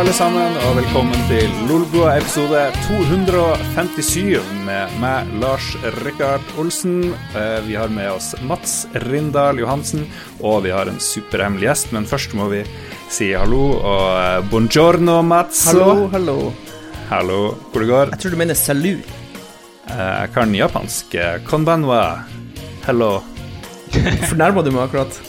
Alle sammen, og velkommen til Lolbua episode 257 med meg, Lars Rikard Olsen. Eh, Vi har med oss Mats Rindal Johansen, og vi har en superhemmelig gjest. Men først må vi si hallo og eh, buongiorno, Mats. Hallo, hallo. Hallo, hvor det går? Jeg tror du mener salut. Eh, Jeg kan japansk. Konbanwa. Hello. Fornærma du meg akkurat?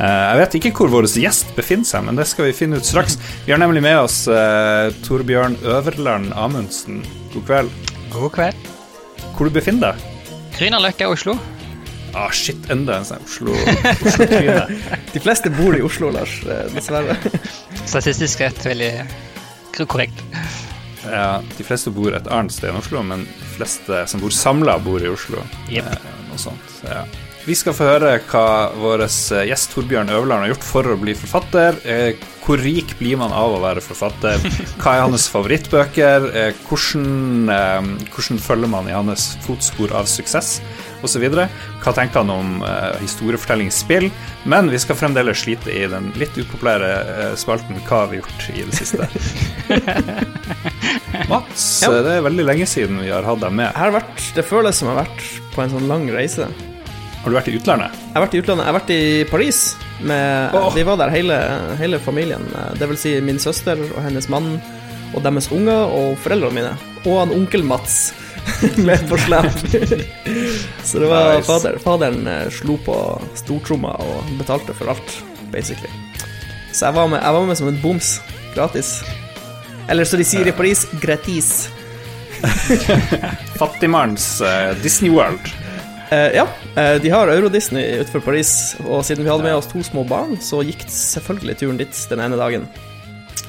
Eh, Jeg vet ikke hvor vår gjest befinner seg, men det skal vi finne ut straks. Vi har nemlig med oss eh, Torbjørn Øverland Amundsen. God kveld. God kveld. Hvor du befinner deg? Grünerløkka, Oslo. Ah, shit, enda en sånn Oslo- Oslo-tryne. De fleste bor i Oslo, Lars. eh, Dessverre. Statistisk rett veldig korrekt. ja, de fleste bor et annet sted enn Oslo, men de fleste som bor samla, bor i Oslo. Yep. Eh, noe sånt. Ja. Vi skal få høre hva vår eh, gjest Torbjørn Øverland har gjort for å bli forfatter. Eh, hvor rik blir man av å være forfatter? Hva er hans favorittbøker? Eh, hvordan, hvordan følger man i hans fotspor av suksess? osv. Hva tenker han om eh, historiefortellingsspill? Men vi skal fremdeles slite i den litt upopulære spalten Hva har vi gjort i det siste? Mats, det er veldig lenge siden vi har hatt deg med. Det, har vært, det føles som jeg har vært på en sånn lang reise. Har du vært i utlandet? Jeg har vært i utlandet. Jeg har vært i Paris. Med, oh. Vi var der hele, hele familien. Det vil si min søster og hennes mann og deres unger og foreldrene mine. Og han onkel Mats med på slep. Så det var Nice. fader, Faderen eh, slo på stortromma og betalte for alt, basically. Så jeg var med, jeg var med som en boms. Gratis. Eller så de sier i Paris gratis. Fattigmanns uh, Disney World. Eh, ja, uh, de har Euro-Disney utenfor Paris, og siden vi hadde med oss to små barn, så gikk selvfølgelig turen dit den ene dagen.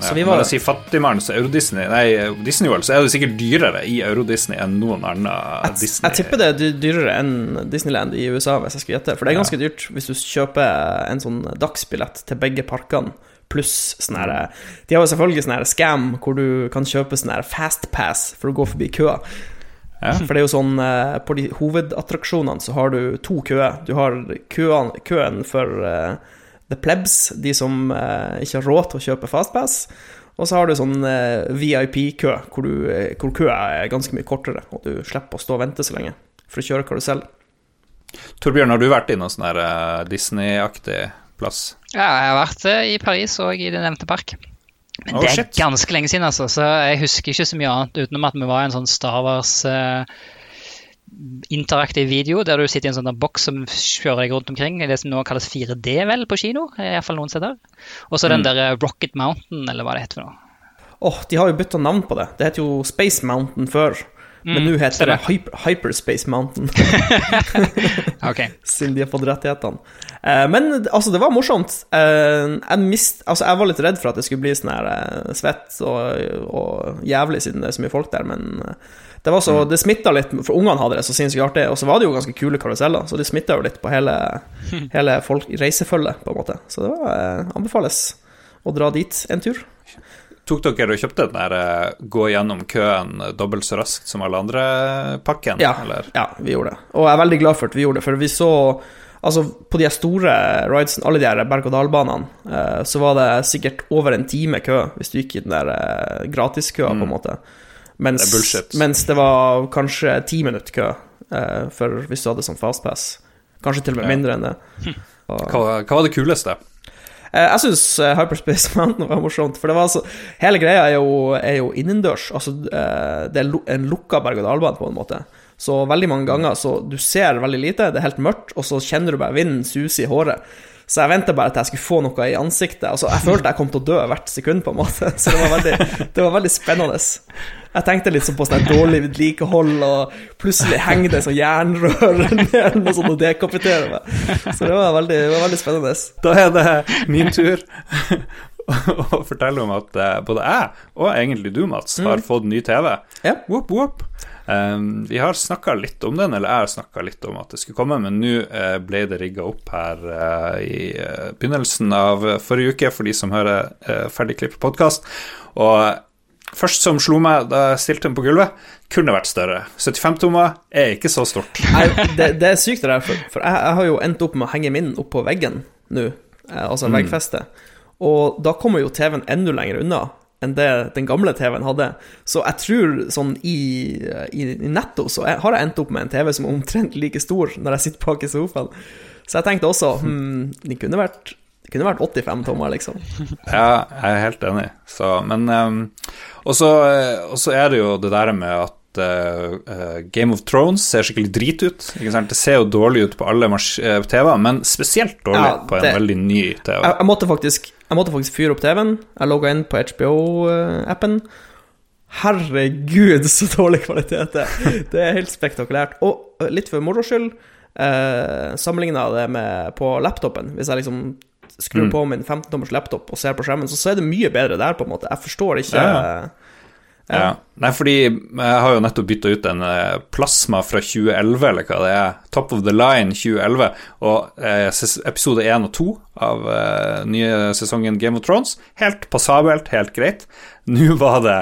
Så Ja, vi Når var jeg sier så Euro-Disney Nei, Disney World, så er det sikkert dyrere i Euro-Disney enn noen annen Disney. jeg tipper det er dyrere enn Disneyland i USA, hvis jeg skal gjette. For det er ganske dyrt hvis du kjøper en sånn dagsbillett til begge parkene, pluss sånn her De har jo selvfølgelig sånn her scam hvor du kan kjøpe sånn her fastpass for å gå forbi køa. Ja. For det er jo sånn eh, På de hovedattraksjonene så har du to køer. Du har køen, køen for uh, the plebs, de som uh, ikke har råd til å kjøpe fastpass. Og så har du sånn uh, VIP-kø, hvor, du, hvor køa er ganske mye kortere, og du slipper å stå og vente så lenge for å kjøre karusell. Torbjørn, har du vært i noen sånn Disney-aktig plass? Ja, jeg har vært i Paris og i den nevnte park. Men Oh, det er shit. ganske lenge siden, altså, så jeg husker ikke så mye annet utenom at vi var i en sånn Star Wars uh, interaktiv video der du sitter i en sånn boks som kjører deg rundt omkring det som nå kalles 4D, vel, på kino. Iallfall noen steder. Og så Mm. den der eh, Rocket Mountain, eller hva det heter for noe. Åh, de har jo bytta navn på det. Det het jo Space Mountain før. Men nå heter det det Hyper, Hyperspace Mountain. okay. siden de har fått rettighetene. Eh, men altså, det var morsomt. Eh, jeg, mist, altså, jeg var litt redd for at det skulle bli sånn her eh, svett og, og jævlig, siden det er så mye folk der, men eh, det var så, det smitta litt, for ungene hadde det så sinnssykt artig, og så var det jo ganske kule karuseller, så det smitta jo litt på hele, hele reisefølget, på en måte. Så det var, eh, anbefales å dra dit en tur. Tok dere og kjøpte den der eh, gå gjennom køen dobbelt så raskt som alle andre pakken? Ja, Eller? ja, vi gjorde det. Og jeg er veldig glad for at vi gjorde det, for vi så Altså, på de store ridesene, alle de her berg-og-dal-banene, eh, så var det sikkert over en time kø hvis du gikk i den der eh, gratiskøa, på en måte. Mens Det bullshit. mens det var kanskje ti minutter kø for hvis du hadde sånn fastpass. Kanskje til og med mindre enn det. Og- Hva, hva var det kuleste? Eh, Jeg syns Hyperspace Mountain var morsomt. For det var altså Hele greia er jo, er jo innendørs. Altså, eh, det er en lukka berg-og-dal-bane, på en måte. Så veldig mange ganger så du ser veldig lite, det er helt mørkt, og så kjenner du bare vinden suse i håret. Så jeg venta bare til jeg skulle få noe i ansiktet. Altså, jeg følte jeg kom til å dø hvert sekund, på en måte. Så det var veldig, det var veldig spennende. Jeg tenkte litt sånn på sånn dårlig vedlikehold, og plutselig henger det sånn jernrør ned noe sånt og dekapiterer meg. Så det var veldig, det var veldig spennende. Da er det min tur å fortelle om at eh, både jeg, og egentlig du, Mats, har fått ny TV. Ja. Whoop, whoop. Um, vi har snakka litt om den, eller jeg har snakka litt om at det skulle komme, men nå uh, ble det rigga opp her uh, i uh, begynnelsen av forrige uke for de som hører ferdigklippet podkast. Og først som slo meg da jeg stilte den på gulvet, kunne vært større. 75-tommer er ikke så stort. Nei, det, det er sykt det der, for, for jeg, jeg har jo endt opp med å henge min opp på veggen nå, eh, altså Mm. veggfeste. Og da kommer jo TV-en enda lenger unna enn det den gamle TV-en hadde. Så jeg tror sånn i, i, i netto så jeg, har jeg endt opp med en TV som er omtrent like stor når jeg sitter bak i sofaen. Så jeg tenkte også hm, det kunne vært det kunne vært 85 tommer, liksom. Ja, jeg er helt enig. Så, men um, Og så er det jo det der med at uh, Game of Thrones ser skikkelig drit ut. Det ser jo dårlig ut på alle TV-er, men spesielt dårlig ja, på en veldig ny TV. Jeg, jeg, måtte faktisk, jeg, måtte faktisk, fyre opp TV-en. Jeg logga inn på HBO-appen. Herregud, så dårlig kvalitet det er. Det er helt spektakulært. Og litt for moro skyld, eh, sammenligna det med på laptopen. Hvis jeg liksom skrur mm. på min 15-tommers laptop og ser på skjermen, så, så er det mye bedre der, på en måte. Jeg forstår ikke ja, ja. Ja. Nei, fordi jeg har jo nettopp bytta ut en eh, plasma fra 2011, eller hva det er. Top of the line 2011. Og eh, episode 1 og 2 av eh, nye sesongen Game of Thrones. Helt passabelt, helt greit. Nå var det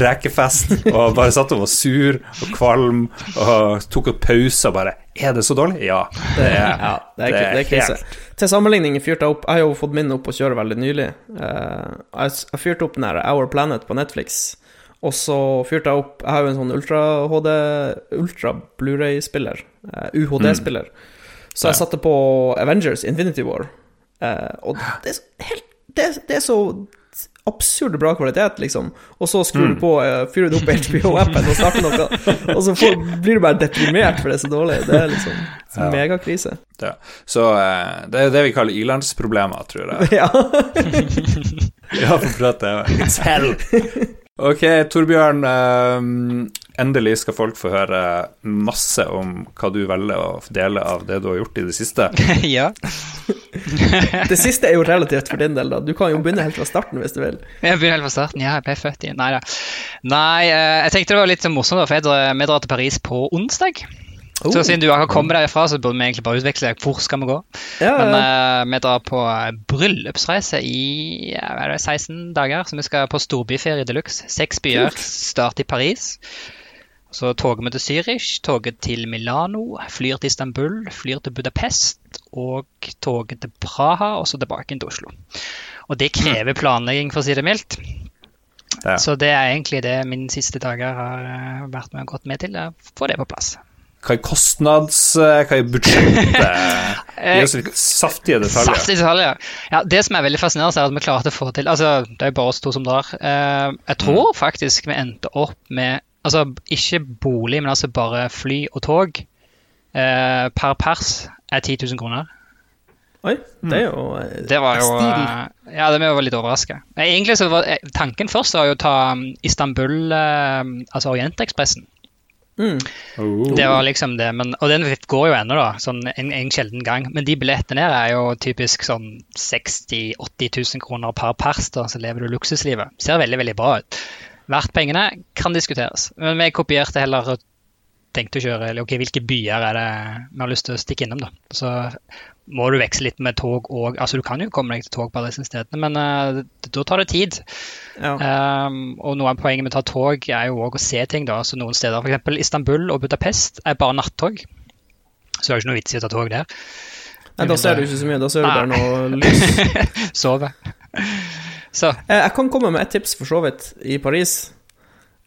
rekefest, og bare satt og var sur og kvalm og tok en pause og bare Er det så dårlig? Ja. Det er, ja, det er, det er, helt Til sammenligning fyrte jeg opp Jeg har jo fått min opp å kjøre veldig nylig. Jeg fyrte opp den her Our Planet på Netflix. Og så fyrte jeg opp Jeg har jo en sånn ultra-HD Ultra Blu-ray-spiller. Uh, eh, UHD-spiller. Mm. Så jeg satte på Avengers Infinity War. Uh, og det er, helt, det, det er, så absurd bra kvalitet, liksom. Og så skrur mm. du på, uh, fyrer du opp HBO-appen og starter noe, og så får, blir du bare deprimert for det er så dårlig. Det er liksom ja. megakrise. Ja. Så uh, det er det vi kaller ilandsproblemer, tror jeg. ja. ja, for at det er It's hell. Ok, Torbjørn. Um, endelig skal folk få høre masse om hva du velger å dele av det du har gjort i det siste. ja. det siste er jo relativt for din del, da. Du kan jo begynne helt fra starten hvis du vil. Jeg begynner helt fra starten, ja. Jeg ble født i Nei da. Nei, eh, jeg tenkte det var litt morsomt, for vi drar til Paris på onsdag. Oh. Så siden du akkurat kommer derfra, så burde vi egentlig bare utveksle hvor skal vi gå. Ja, ja. Men uh, vi drar på bryllupsreise i det, 16 dager, så vi skal på storbyferie de luxe. Seks byer. Start i Paris. Så toger vi til Zürich, toget til Milano, flyr til Istanbul, flyr til Budapest og toget til Praha, og så tilbake til Oslo. Og det krever planlegging, for å si det mildt. Ja. Så det er egentlig det mine siste dager har eh, vært med og gått med til. Å få det på plass. Hva er kostnads... Eh, hva er budsjettet? Gi oss litt saftige detaljer. Saftige detaljer. Ja, det som er veldig fascinerende, er at vi klarte å få til Altså, det er jo bare oss to som drar. Eh, jeg tror mm. faktisk vi endte opp med Altså, ikke bolig, men altså bare fly og tog. Eh, per pers er 10 000 kroner. Oi, det er jo Det var jo Ja, det var litt overraska. Egentlig så var tanken først var jo å ta um, Istanbul, altså Orientekspressen. Mm. Oh. Det var liksom det. Men, og den går jo ennå, da. Sånn en, en, sjelden gang. Men de billettene her er jo typisk sånn 60 000-80 000 kroner per pers. da, Så lever du luksuslivet. Ser veldig, veldig bra ut. Verdt pengene kan diskuteres. Men vi kopierte heller og tenkte å kjøre eller ok, hvilke byer er det vi har lyst til å stikke innom. da. Så må du veksle litt med tog og Altså, du kan jo komme deg til tog på alle disse stedene, men uh, da tar det tid. Ja. Um, og noe av poenget med å ta tog er jo òg å se ting, da. Så noen steder, f.eks. Istanbul og Budapest, er bare nattog. Så det er jo ikke noe vits i å ta tog der. Nei, da ser du ikke så mye. Da ser du bare noe lys. Sove. Så. Eh, jeg kan komme med et tips, for så vidt, i Paris.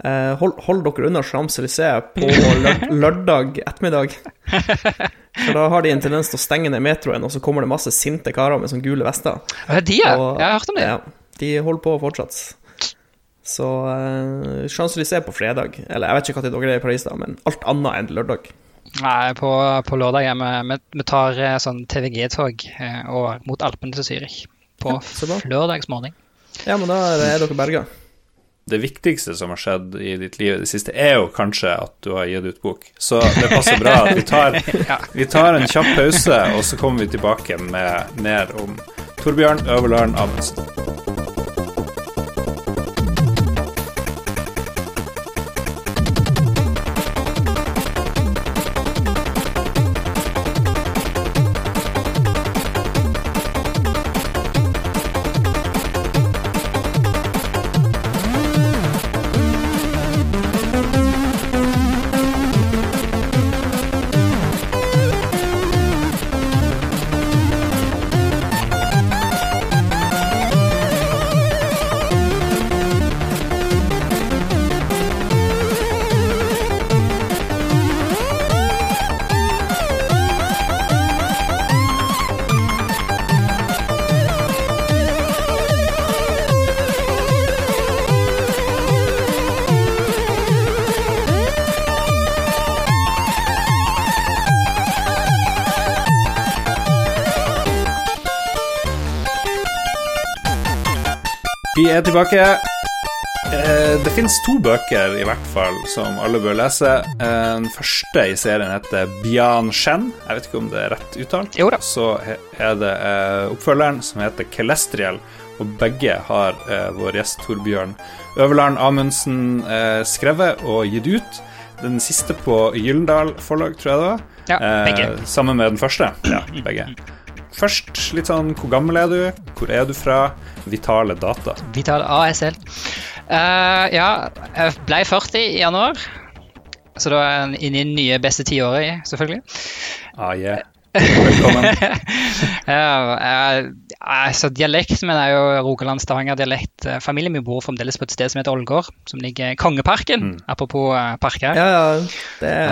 Eh, hold, hold, dere unna Champs-Élysées på lørdag ettermiddag. For da har de en tendens til å stenge ned metroen, og så kommer det masse sinte karer med sånne gule vester. De, ja. Og, jeg har hørt om det. Ja, de holder på fortsatt. Så uh, Champs-Élysées på fredag. Eller jeg vet ikke når dere er i Paris, da, men alt annet enn lørdag. Nei, på, på lørdag ja, vi, vi tar eh, sånn TVG-tog mot Alpene til Zürich på ja, lørdagsmorgen. Ja, men da er dere berga det viktigste som har skjedd i ditt liv i det siste, er jo kanskje at du har gitt ut bok. Så det passer bra at vi tar, vi tar en kjapp pause, og så kommer vi tilbake med mer om Torbjørn Øverland Amundsen. Tilbake. Eh, Det finnes to bøker i hvert fall som alle bør lese. Eh, Den første i serien heter Bian Shen. Jeg vet ikke om det er rett uttalt. Jo da. Så er det eh, oppfølgeren som heter Kelestriel, Og begge har vår gjest Torbjørn Øverland Amundsen eh, skrevet og gitt ut. Den siste på Gyllendal forlag, tror jeg det var. Ja, begge. Sammen med den første. Ja, begge. Først litt sånn Hvor gammel er du? Hvor er du fra? Vitale data. Vitale ASL. Uh, ja, jeg ble 40 i januar. Så da er jeg inne i det nye beste tiåret, selvfølgelig. Ah, yeah. Velkommen. Ja, jeg- altså, dialekt min er jo Rogaland-Stavanger-dialekt. Eh, Familien min bor fremdeles på et sted som heter Ålgård, som ligger i Kongeparken. Apropos eh, parker. Ja, ja, det er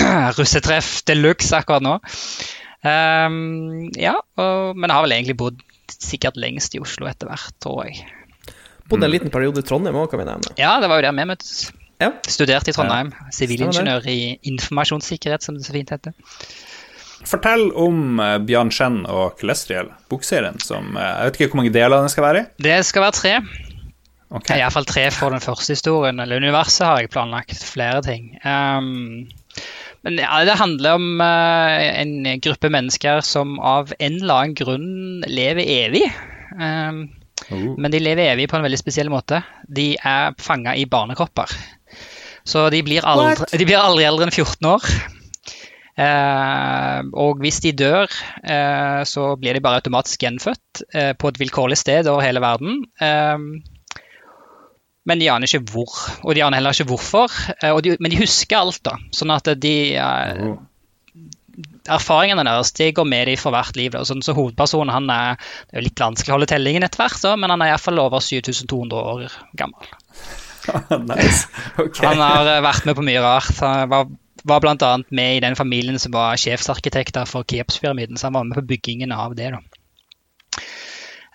Ja. Russetreff de luxe akkurat nå. Ehm, ja, og, men jeg har vel egentlig bodd sikkert lengst i Oslo etter hvert, tror jeg. Bodde en liten periode i Trondheim òg, kan vi nevne. Ja, det var jo der vi møttes. Ja. Studerte i Trondheim. Sivilingeniør i informasjonssikkerhet, som det så fint heter. Fortell om uh, Bjan Chen og Celestrial, bokserien som eh, Jeg vet ikke hvor mange deler den skal være i. Det skal være tre. Okay. Iallfall tre for den første historien. Eller universet har jeg planlagt flere ting. Ehm, men ja, det handler om eh, en gruppe mennesker som av en eller annen grunn lever evig. Ehm, Oh. men de lever evig på en veldig spesiell måte. De er fanga i barnekropper. Så de blir aldri, de blir aldri eldre enn 14 år. Eh, og hvis de dør, eh, så blir de bare automatisk gjenfødt eh, på et vilkårlig sted over hele verden. Men de aner ikke hvor, og de aner heller ikke hvorfor. Eh, de, men de husker alt, da. Sånn at de Oh. erfaringene deres de går med dem for hvert liv. Da. Sånn, så hovedpersonen han er, det er jo litt vanskelig å holde tellingen etter hvert, men han er iallfall over 7200 år gammel. nice. okay. Han har eh, vært med på mye rart. Han var, var bl.a. med i den familien som var sjefsarkitekter for Keopspyramiden, så han var med på byggingen av det. da.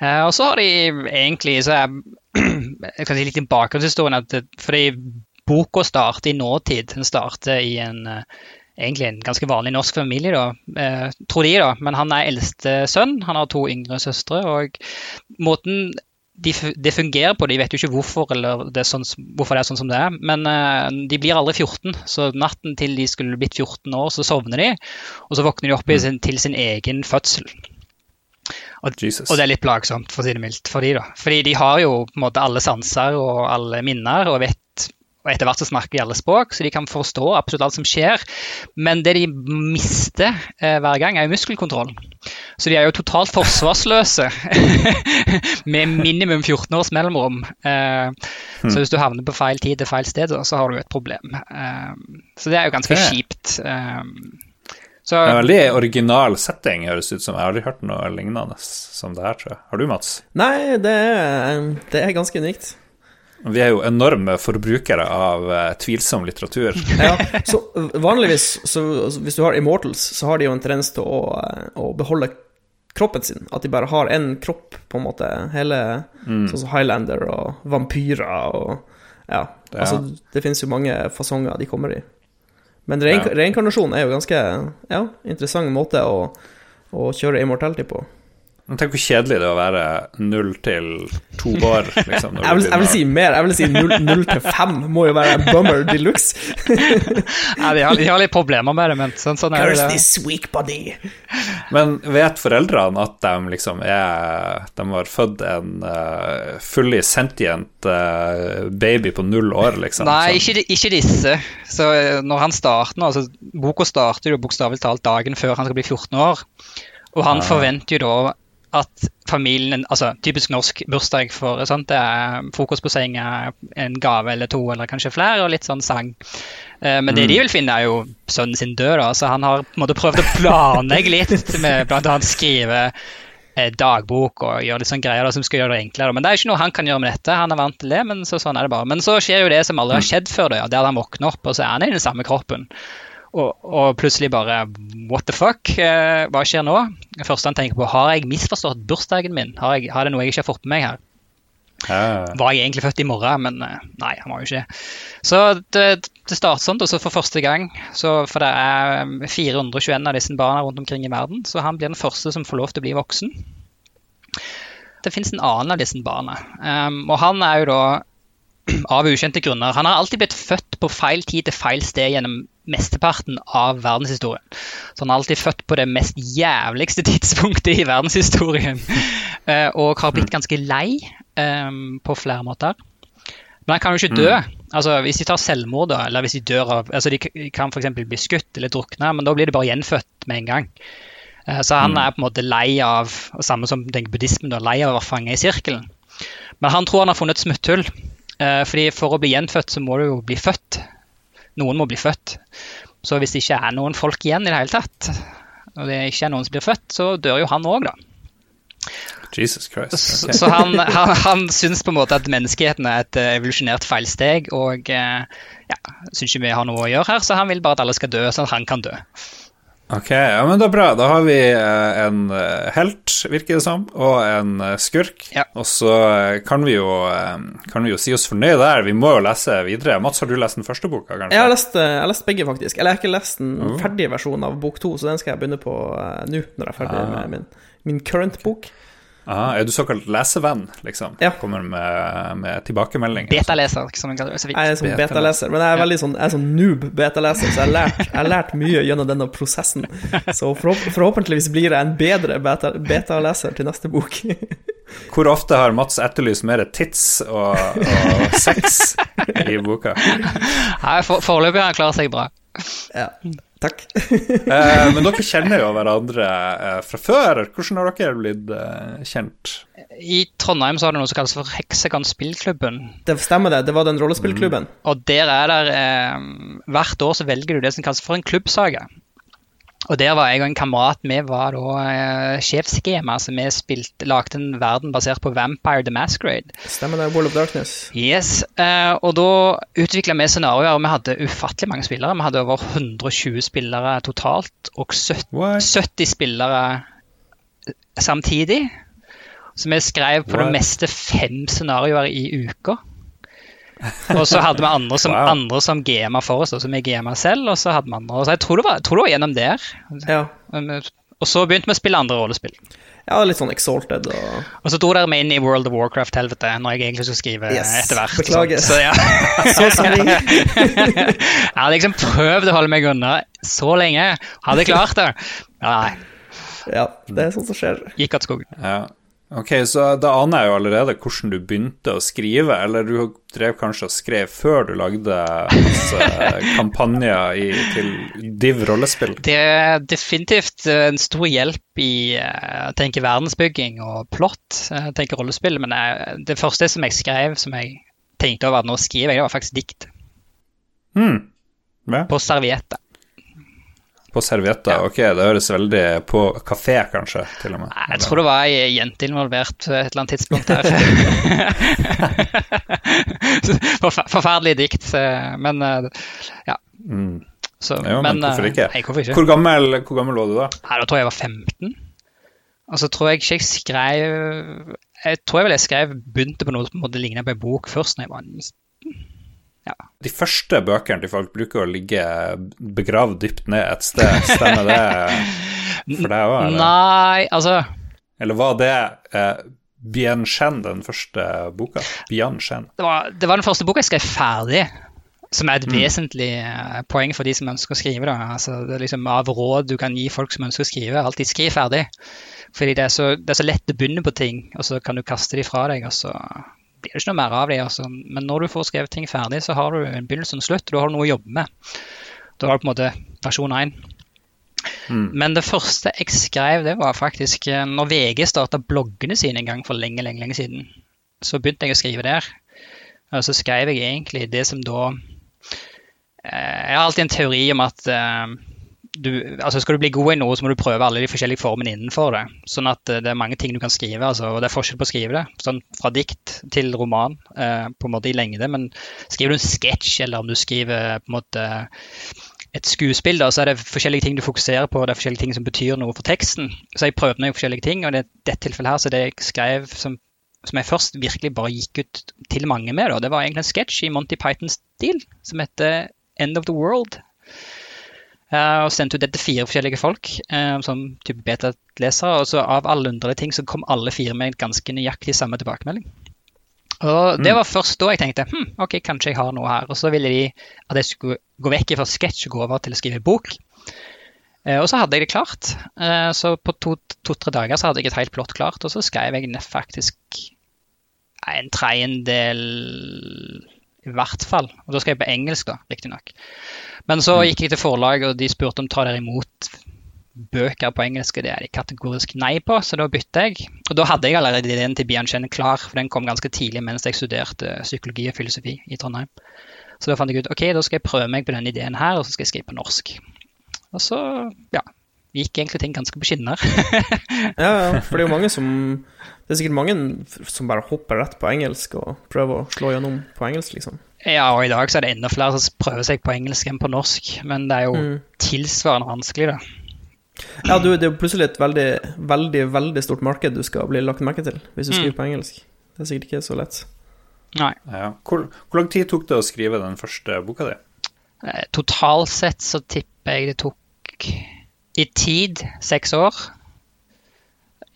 Eh, og så har de egentlig så er, Jeg kan si litt i bakgrunnshistorien. at det, fordi boka starter i nåtid. Den starter i en eh, egentlig en ganske vanlig norsk familie, da, eh, tror de, da. Men han er eldste sønn, han har to yngre søstre. Og måten de, det fungerer på, de vet jo ikke hvorfor, eller det sånn, hvorfor det er sånn som det er. Men eh, de blir aldri 14, så natten til de skulle blitt 14 år, så sovner de. Og så våkner de opp i sin, til sin egen fødsel. Jesus. Og det er litt plagsomt, for å si det mildt, for de da. Fordi de har jo på en måte alle sanser og alle minner, og vet og etter hvert så snakker de alle språk, så de kan forstå absolutt alt som skjer. Men det de mister eh, hver gang, er jo muskelkontrollen. Så de er jo totalt forsvarsløse med minimum 14 års mellomrom. Eh, Så hvis du havner på feil tid til feil sted, så har du et problem. Eh, så det er jo ganske Ok. kjipt. Så Det er en veldig original setting, høres ut som. Jeg har aldri hørt noe lignende som det her, tror jeg. Har du, Mats? Nei, det er, det er ganske unikt. Vi er jo enorme forbrukere av uh, tvilsom litteratur. Ja, så vanligvis, så, hvis du har Immortals, så har de jo en tendens til å, å beholde kroppen sin. At de bare har én kropp, på en måte. Hele Sånn som Highlander og vampyrer og Ja. Ja. Altså, det finnes jo mange fasonger de kommer i. Men reinkarnasjon er jo ganske ja, interessant måte å, å kjøre immortality på. Men Tenk hvor kjedelig det er å være null til to år, liksom. når Jeg vil, jeg vil si mer. Jeg vil si null til fem må jo være en bummer de luxe. ja, de, har, de har litt problemer med det, men sånn, sånn er det. weak body. Men vet foreldrene at de liksom er De har født en uh, fully sentient uh, baby på null år, liksom? Nei, Sånn. ikke, de- ikke disse. Så eh, når han starter nå, altså Boka starter jo bokstavelig talt dagen før han skal bli 14 år. Og han Ah. forventer jo da at familien Altså typisk norsk bursdag for sånt, det er fokus på senga, en gave eller to, eller kanskje flere, og litt sånn sang. Eh, Men det de vil finne, er jo sønnen sin død, da. Så han har måte prøvd å planlegge litt med bl.a. skrive eh, dagbok og gjøre litt sånn greier da, som skal gjøre det enklere. Men det er jo ikke noe han kan gjøre med dette. Han er vant til det, men så, sånn er det bare. Men så skjer jo det som aldri har skjedd før, da, ja, der han våkner opp, og så er han i den samme kroppen. Og, og plutselig bare What the fuck? Eh, hva skjer nå? Det første han tenker på, har jeg misforstått bursdagen min? Har, jeg, har det noe jeg ikke har fått med meg her? Ah. Var jeg egentlig født i morgen? Men eh, nei, han var jo ikke det. Så det, det starter sånn, og så for første gang så, For det er eh, 421 av disse barna rundt omkring i verden, så han blir den første som får lov til å bli voksen. det fins en annen av disse barna. Um, og han er jo da av ukjente grunner. Han har alltid blitt født på feil tid til feil sted gjennom mesteparten av verdenshistorien. Så han er alltid født på det mest jævligste tidspunktet i verdenshistorien. Uh, og har blitt ganske lei um, på flere måter. Men han kan jo ikke dø. Mm. Altså, Hvis de tar selvmord, da, eller hvis de dør av altså De kan f.eks. bli skutt eller drukne, men da blir de bare gjenfødt med en gang. Uh, så han mm. er på en måte lei av, samme som tenker buddhismen, da, lei av å være fanget i sirkelen. Men han tror han har funnet et smutthull. Uh, fordi For å bli gjenfødt så må du jo bli født. Noen må bli født. Så hvis det ikke er noen folk igjen i det hele tatt, og det ikke er noen som blir født, så dør jo han òg, da. Jesus Christ. Okay. Så han, han, han syns på en måte at menneskeheten er et eh, evolusjonert feilsteg, og eh, ja, syns ikke vi har noe å gjøre her, så han vil bare at alle skal dø, sånn at han kan dø. Ok, ja, men det er bra. Da har vi eh, en helt, virker det som, og en skurk. Ja. Og så kan vi, jo, kan vi jo si oss fornøyd der. Vi må jo lese videre. Mats, har du lest den første boka? kanskje? Jeg har lest, jeg har lest begge, faktisk. Eller jeg har ikke lest den oh. ferdige versjonen av bok to, så den skal jeg begynne på nå, når jeg er ferdig ah. med min, min current bok. Aha, er du såkalt lesevenn, liksom? Ja. Kommer med, med tilbakemeldinger? Betaleser, som man kaller det. Jeg er sånn betaleser, men jeg er veldig sånn, jeg er sånn noob betaleser, så jeg har, lært, jeg har lært mye gjennom denne prosessen. Så forhåpentligvis blir jeg en bedre beta, betaleser til neste bok. Hvor ofte har Mats etterlyst mer tits og, og sex i boka? Foreløpig har han klart seg bra. Ja. Takk. eh, men dere kjenner jo hverandre eh, fra før. Hvordan har dere blitt eh, kjent? I Trondheim så har det noe som kalles for Heksagon spillklubben. Det stemmer det, det var den rollespillklubben. Mm. Og der er der eh, Hvert år så velger du det som kalles for en klubbsaga. Og der var jeg og en kamerat. Vi var da eh, sjefsskema, så vi spilte, lagde en verden basert på Vampire the Masquerade. Stemmer det. Wall of Darkness. Yes. uh, og da utvikla vi scenarioer, og vi hadde ufattelig mange spillere. Vi hadde over 120 spillere totalt, og 70, 70 spillere samtidig. Så vi skrev på What? det meste fem scenarioer i uka. Og så hadde vi andre som, wow. andre som GMA for oss, som vi GMA selv. Og så hadde vi andre. Så jeg tror det var, tror det var gjennom der. Ja. Og så begynte vi å spille andre rollespill. Ja, litt sånn exalted og Og så dro dere meg inn i World of Warcraft-helvete når jeg egentlig skulle skrive yes, etter hvert. Beklager. Så, ja. så sorry. jeg hadde liksom prøvd å holde meg unna så lenge. Hadde jeg klart det. Nei. Ja, det er sånt som skjer. Gikk av skogen. Ja. Ok, så da aner jeg jo allerede hvordan du begynte å skrive, eller du drev kanskje og skrev før du lagde masse kampanjer i, til Div rollespill? Det er definitivt en stor hjelp i jeg tenke verdensbygging og plott, jeg tenke rollespill, men jeg, det første som jeg skrev, som jeg tenkte over at nå skriver jeg, det var faktisk dikt. Mm. Ja. På servietter. På servietter? Ja. Ok, det høres veldig på kafé, kanskje, til og med. Jeg tror det var ei jente involvert på et eller annet tidspunkt der. Forferdelig dikt, men eh, ja. Mm. Så, jo, men, men, hvorfor ikke? Nei, hvorfor ikke? Hvor, gammel, hvor gammel var du da? Nei, da tror jeg jeg var 15. Og så tror jeg ikke jeg skrev Jeg tror jeg vel jeg skrev begynte på noe som måtte på en bok først når jeg var 19. Ja. De første bøkene til folk bruker å ligge begravd dypt ned et sted. Stemmer det for deg òg? Nei, altså Eller var det eh, Bien Shen, den første boka? Bien Shen. Det var, det var den første boka jeg skrev ferdig. Som er et mm. vesentlig eh, poeng for de som ønsker å skrive. Da. Altså, det er liksom Av råd du kan gi folk som ønsker å skrive, alltid skriv ferdig. Fordi det er, så, det er så lett å begynne på ting, og så kan du kaste de fra deg. og så blir det ikke noe mer av det. Altså. Men når du får skrevet ting ferdig, så har du en begynnelse og en slutt. og Da har du noe å jobbe med. Da har du på en måte versjon 1. Mm. Men det første jeg skrev, det var faktisk eh, når VG starta bloggene sine en gang for lenge, lenge, lenge siden. Så begynte jeg å skrive der. Og så skrev jeg egentlig det som da eh, Jeg har alltid en teori om at eh, du, altså Skal du bli god i noe, så må du prøve alle de forskjellige formene innenfor det. Sånn at eh, det er mange ting du kan skrive, altså, og det er forskjell på å skrive det. Sånn Fra dikt til roman, eh, på en måte i lengde. Men skriver du en sketsj, eller om du skriver på en måte et skuespill, da, så er det forskjellige ting du fokuserer på, det er forskjellige ting som betyr noe for teksten. Så jeg prøvde meg forskjellige ting, og i det, dette tilfellet her, så det jeg skrev som, som jeg først virkelig bare gikk ut til mange med, da, det var egentlig en sketsj i Monty Pythons stil som heter End of the World. Uh, og sendte ut det til fire forskjellige folk uh, som type beta-lesere. Og så av alle underlige ting så kom alle fire med en ganske nøyaktig samme tilbakemelding. Og Det var først da jeg tenkte hm, ok, kanskje jeg har noe her. Og så ville de at jeg skulle gå vekk fra sketsj og gå over til å skrive bok. Uh, og så hadde jeg det klart. så på to-tre to, dager så hadde jeg et helt plott klart, og så skrev jeg faktisk en tredjedel i hvert fall. Og da skrev jeg på engelsk, da, riktignok. Men så mm. gikk jeg til forlaget, og de spurte om tar dere imot bøker på engelsk. Det er de kategorisk nei på, så da bytta jeg. Og da hadde jeg allerede ideen til Bianchen klar, for den kom ganske tidlig mens jeg studerte psykologi og filosofi i Trondheim. Så da fant jeg ut ok, da skal jeg prøve meg på denne ideen her, og så skal jeg skrive på norsk. Og så, ja, gikk egentlig ting ganske på skinner. ja, ja, for det er jo mange som Det er sikkert mange som bare hopper rett på engelsk og prøver å slå gjennom på engelsk, liksom. Ja, og i dag så er det enda flere som prøver seg på engelsk enn på norsk, men det er jo mm. tilsvarende vanskelig, da. Ja, du, det er jo plutselig et veldig, veldig, veldig stort marked du skal bli lagt merke til hvis du skriver mm. på engelsk. Det er sikkert ikke så lett. Nei. Ja. Hvor, hvor, lang tid tok det å skrive den første boka di? Eh, totalt sett så tipper jeg det tok i tid seks år.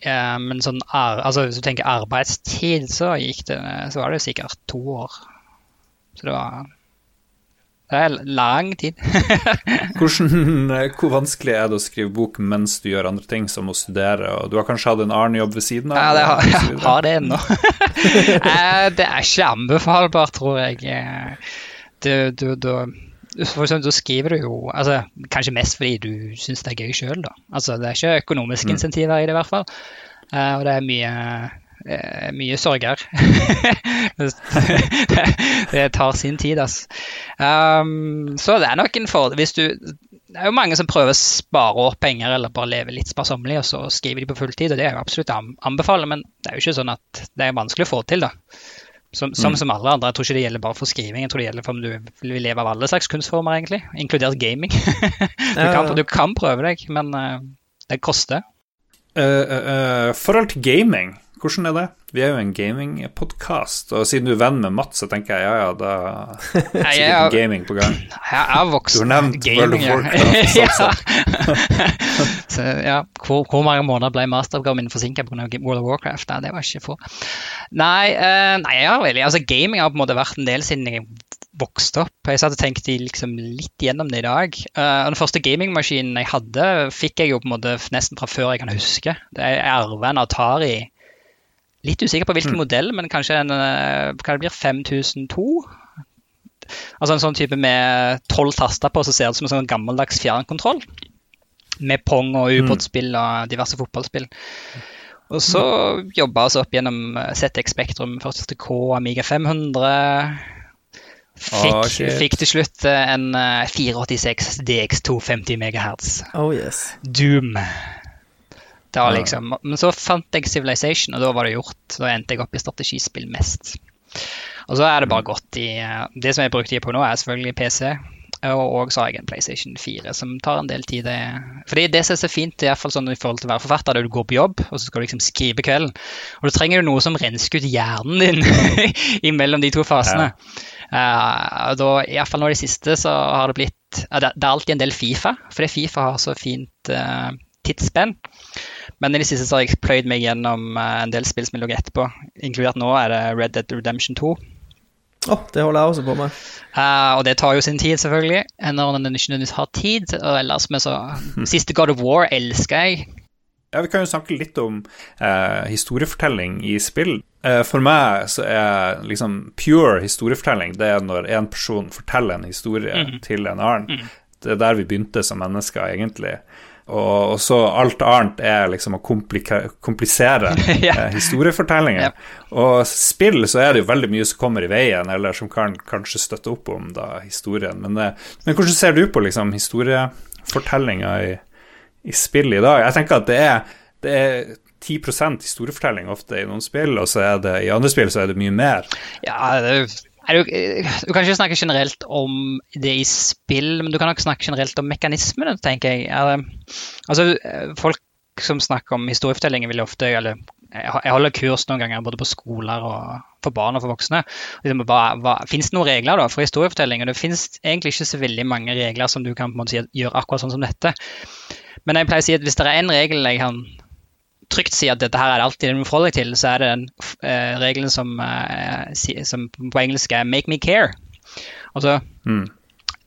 Men sånn, altså, hvis du tenker arbeidstid, så, det, så var det sikkert to år. Så det var det er lang tid. Hvordan, hvor vanskelig er det å skrive bok mens du gjør andre ting, som å studere? og Du har kanskje hatt en annen jobb ved siden av? Ja, det har, jeg har det ennå. Eh, det er ikke anbefalbart, tror jeg. Du, du, du, for eksempel, så skriver du jo altså, Kanskje mest fordi du syns det er gøy sjøl, da. Altså, det er ikke økonomiske mm. insentiver i det, i hvert fall. Uh, og det er mye, uh, mye sorger. det, det, tar sin tid, altså. Um, så det er nok en fordel hvis du det er jo mange som prøver å spare opp penger eller bare leve litt sparsommelig, og så skriver de på fulltid, og det er jo absolutt å anbefale, men det er jo ikke sånn at det er vanskelig å få til, da. Som, som, mm. som, alle andre. Jeg tror ikke det gjelder bare for skriving. Jeg tror det gjelder for om du vil leve av alle slags kunstformer, egentlig. Inkludert gaming. du, kan, du, kan, prøve deg, men uh, det koster. Uh, uh, forhold til gaming, hvordan er det? Vi er jo en gamingpodkast, og siden du er venn med Mats, så tenker jeg ja, ja, da er sikkert gaming på gang. Jeg er voksen. Du har nevnt gaming, World of Warcraft. ja. så, ja. Hvor, hvor, mange måneder ble masteroppgaven min forsinka pga. World of Warcraft? Nei, det var ikke få. Nei, uh, nei ja, veldig. Altså, gaming har på en måte vært en del siden jeg vokste opp. Jeg satt og tenkte liksom litt gjennom det i dag. Uh, den første gamingmaskinen jeg hadde, fikk jeg jo på en måte nesten fra før jeg kan huske. Jeg arva en Atari Litt usikker på hvilken mm. modell, men kanskje en eh, hva det blir, 5002? Altså en sånn type med tolv taster på, så ser det ut som en sånn gammeldags fjernkontroll. Med pong og mm. ubåtspill og diverse fotballspill. Og så mm. jobba vi opp gjennom eh, ZX Spektrum, 40K, Amiga 500. Fikk, oh, fikk til slutt eh, en 486 DX250 MHz. Oh, yes. Doom. Da, liksom. Men så fant jeg Civilization, og da var det gjort. Da endte jeg opp i strategispill mest. Og så er det bare godt gått i eh, Det som jeg bruker tid på nå, er selvfølgelig PC. Og så har jeg en PlayStation 4 som tar en del tid. Fordi det som er så fint, i, sånn i forhold til å være forfatter, er at du går på jobb og så skal du liksom skrive kvelden. Og da trenger du noe som rensker ut hjernen din imellom de to fasene. Ja. Uh, da, Iallfall nå i det siste så har det blitt uh, det, det, er alltid en del Fifa, fordi Fifa har så fint uh, tidsspenn. Men i det siste så har jeg pløyd meg gjennom eh, en del spill som jeg lå etterpå. Inkludert nå er det Red Dead Redemption 2. Oh, det holder jeg også på med. Uh, og det tar jo sin tid, selvfølgelig. Når den ikke nødvendigvis har tid. Og ellers med så Siste God of War elsker jeg. Ja, Vi kan jo snakke litt om uh, historiefortelling i spill. Uh, for meg så er liksom pure historiefortelling det er når en person forteller en historie mm. til en annen. Mm. Det er der vi begynte som mennesker, egentlig. Og, og, så alt annet er liksom å komplisere eh, historiefortellinger. Ja. Og spill så er det jo veldig mye som kommer i veien, eller som kan kanskje støtte opp om da, historien. Men, eh, men hvordan ser du på liksom, historiefortellinga i, i, spill i dag? Jeg tenker at det er, det er 10 historiefortelling ofte i noen spill, og så er det i andre spill så er det mye mer. Ja, det er jo du, du, kan ikke snakke generelt om det i spill, men du kan nok snakke generelt om mekanismene, tenker jeg. Altså, folk som snakker om historiefortellinger, vil ofte, eller jeg holder kurs noen ganger både på skoler og for barn og for voksne. Liksom, Fins det noen regler da for historiefortelling? Og det finnes egentlig ikke så veldig mange regler som du kan på en måte gjøre akkurat sånn som dette. Men jeg pleier å si at hvis det er en regel jeg kan trygt si at dette her er det alltid du deg til, så er det den uh, regelen som, uh, som, på engelsk er 'make me care'. Altså, mm.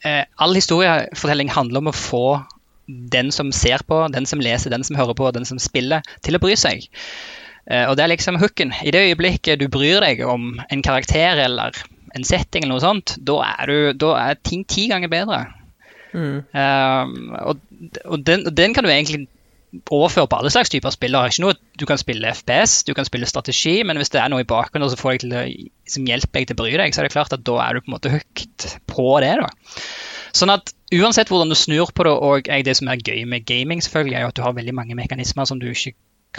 uh, all historiefortelling handler om å få den som ser på, den som leser, den som hører på, den som spiller, til å bry seg. Eh, og det er liksom hooken. I det øyeblikket du bryr deg om en karakter eller en setting, eller noe sånt, da er, du, da er ting ti ganger bedre. Mm. Og, og, den, og, den, kan du egentlig overføre på alle slags typer spill. Ikke noe, du kan spille FPS, du kan spille strategi, men hvis det er noe i bakgrunnen som får deg til som hjelper deg til å bry deg, så er det klart at da er du på en måte hooked på det. da. Sånn at uansett hvordan du snur på det, og det som er gøy med gaming, selvfølgelig, er jo at du har veldig mange mekanismer som du ikke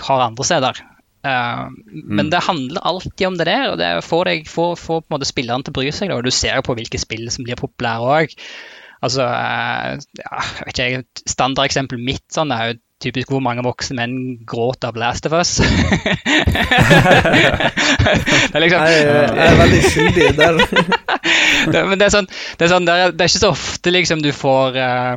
har andre steder. Uh, mm. Men det handler alltid om det der, og det er å få, deg, få, få spilleren til å bry seg. Da. Og du ser jo på hvilke spill som blir populære òg. Altså, uh, ja, vet ikke, Standardeksempelet mitt sånn, er jo typisk hvor mange voksne menn gråter av Last of Us. det er liksom, jeg, jeg, er veldig skyldig der. det, men det er, sånn, det, er sånn, det, er, det er ikke så ofte liksom du får uh,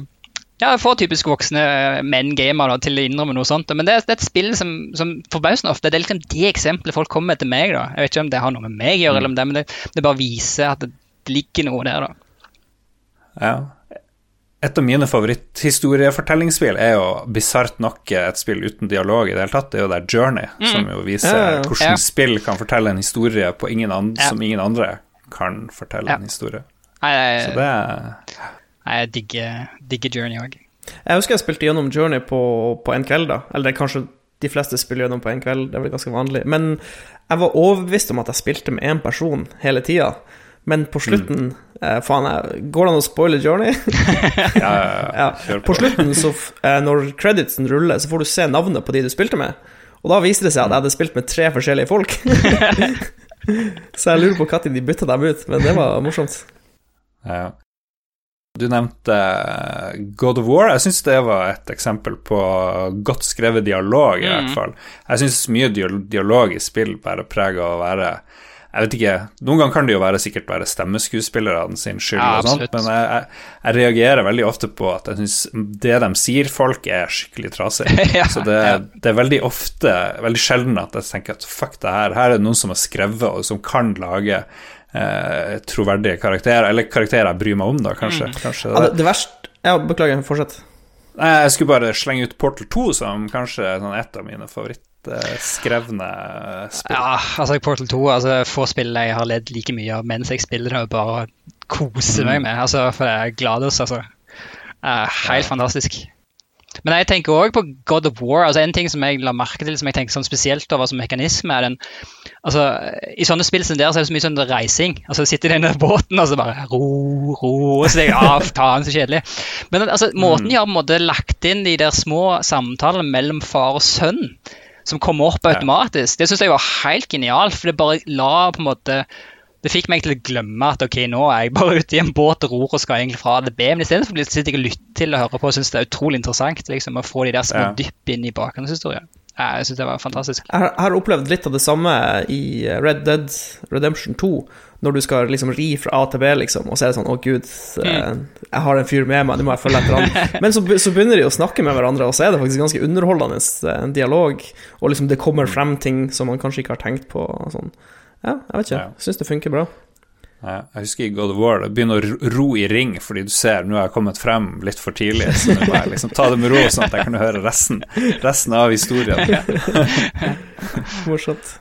ja, får typisk voksne eh, menn-gamer til å innrømme noe sånt. Men det, det er et spill som, som forbausende ofte Det er liksom de eksempelet folk kommer med til meg. da. Jeg vet ikke om det har noe med meg å gjøre, eller om det, men det, det bare viser at det ligger noe der. da. Ja. Et av mine favoritthistoriefortellingsspill er jo bisart nok et spill uten dialog i det hele tatt. Det er jo der Journey, mm. som jo viser ja, ja, ja. hvordan spill kan fortelle en historie ingen som ingen andre kan fortelle en historie. Nei, Så det er jeg digger, digger Journey òg. Jeg husker jeg spilte gjennom Journey på, på en kveld, da. Eller det er kanskje de fleste spiller gjennom på en kveld, det er vel ganske vanlig. Men jeg var overbevist om at jeg spilte med én person hele tida. Men på slutten mm. eh, Faen, går det an å spoile Journey? ja, ja, ja. På slutten, så, eh, når creditsen ruller, så får du se navnet på de du spilte med. Og da viser det seg at jeg hadde spilt med tre forskjellige folk. så jeg lurer på når de bytta dem ut, men det var morsomt. Ja. Du nevnte eh, God of War. Jeg syns det var et eksempel på godt skrevet dialog, i mm. hvert fall. Jeg syns mye dialog i spill bærer preg av å være jeg vet ikke, Noen ganger kan det jo være sikkert være stemmeskuespillerne sin skyld, ja, og sånt, men jeg, jeg, jeg, reagerer veldig ofte på at jeg syns det de sier folk, er skikkelig trasig. ja, så det, ja. det, er veldig ofte, veldig sjelden at jeg tenker at fuck det her, her er det noen som har skrevet og som kan lage eh, troverdige karakterer, eller karakterer jeg bryr meg om, da, kanskje. Mm. kanskje det, ja, det, det verste Ja, beklager, fortsett. Jeg skulle bare slenge ut Portal 2 som kanskje er sånn et av mine favorittskrevne spill. Ja, altså Portal 2 altså, Få spill jeg har ledd like mye av mens jeg spiller det, og bare koser meg mm. med. Altså, for det er glad hos, altså. Uh, helt ja. fantastisk. Men jeg tenker òg på God of War. altså En ting som jeg la merke til som jeg tenker sånn spesielt over som mekanisme, er den altså I sånne spill som der så er det så mye sånn reising. altså Sitter i denne båten og så bare ro, ro og så tenker jeg, ah, faen, så kjedelig. Men altså, måten de har på en måte lagt inn de der små samtalene mellom far og sønn, som kommer opp automatisk, det syns jeg var helt genialt. For det bare la på en måte det fikk meg til å glemme at ok, nå er jeg bare ute i en båt og ror og skal egentlig fra ADB. Men istedenfor sitter jeg og lytter til og hører på og syns det er utrolig interessant liksom, å få de der små dypp inn i bakgrunnshistorien. Jeg syns det var fantastisk. Jeg har opplevd litt av det samme i Red Dead Redemption 2. Når du skal liksom ri fra A til B, liksom, og så er det sånn Å, gud, mm. jeg har en fyr med meg, nå må jeg følge etter han. Men så, så, begynner de å snakke med hverandre, og så er det faktisk ganske underholdende eh, en dialog. Og liksom det kommer frem ting som man kanskje ikke har tenkt på. Sånn. Ja, jeg vet ikke. Syns det funker bra. Ja, jeg husker i God of War det begynner å ro i ring fordi du ser nå har jeg kommet frem litt for tidlig. Så nå må jeg liksom ta det med ro, sånn at jeg kan høre resten, resten av historien. Morsomt.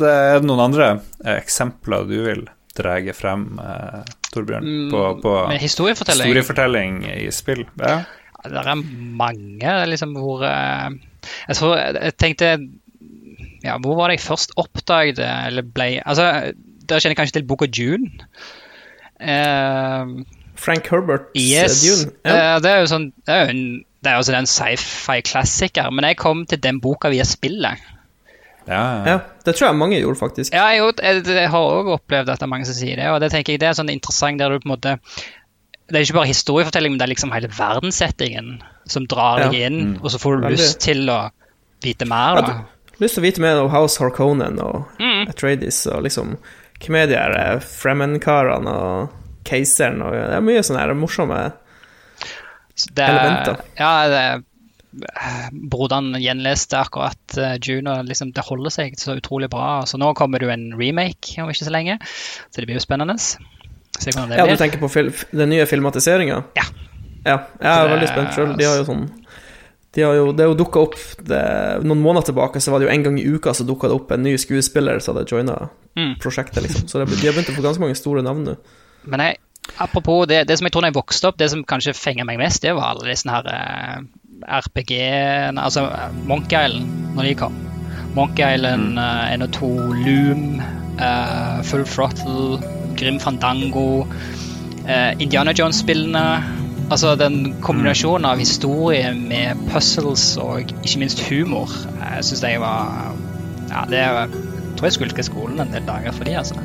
Er det noen andre eksempler du vil dra frem, eh, Torbjørn, mm, på, på historiefortelling. historiefortelling. i spill? Ja. Det er mange liksom hvor eh, Jeg tror jeg tenkte ja, Hvor var det jeg først oppdaget eller ble Altså, Dere kjenner kanskje til boka of June? Uh, Frank Herberts eh, yes. Dune? Yeah. Uh, det er jo sånn Det er jo en, det er også en sci-fi-klassiker, men jeg kom til den boka via spillet. Ja, ja. ja, Det tror jeg mange gjorde, faktisk. Ja, jeg, jeg, jeg har òg opplevd at det er mange som sier det. og Det tenker jeg det er sånn interessant der du på en måte Det er ikke bare historiefortelling, men det er liksom hele verdenssettingen som drar deg inn, mm. og så får du Veldig. lyst til å vite mer. da. lyst til å vite mer om House Harkonnen og Mm. Atreides og liksom Hvem er de her eh, Fremen-karene og keiseren og Det er mye sånne her morsomme det, Elementer. Ja, det, broderen gjenleste akkurat uh, June, og liksom, det holder seg så utrolig bra. Så nå kommer det jo en remake om ikke så lenge, så det blir jo spennende. Ja, du tenker på den nye filmatiseringa? Ja. Ja, jeg er det- veldig spent sjøl. De har jo sånn de har jo, Det er jo dukka opp det, Noen måneder tilbake så var det jo en gang i uka så dukka det opp en ny skuespiller som hadde joina Mm. prosjektet, liksom. Så det, de har begynt å få ganske mange store navn nå. Men jeg, apropos det, det som jeg tror da jeg vokste opp, det som kanskje fenger meg mest, det var alle disse her eh, RPG-ene, altså Monkey Island, når de kom. Monkey Island, eh, 1 og 2, Loom, uh, Full Throttle, Grim Fandango, uh, Indiana Jones-spillene. Altså den kombinasjonen av historie med puzzles og ikke minst humor, jeg syns jeg var Ja, det jeg tror jeg skulle til skolen en del dager for de, altså.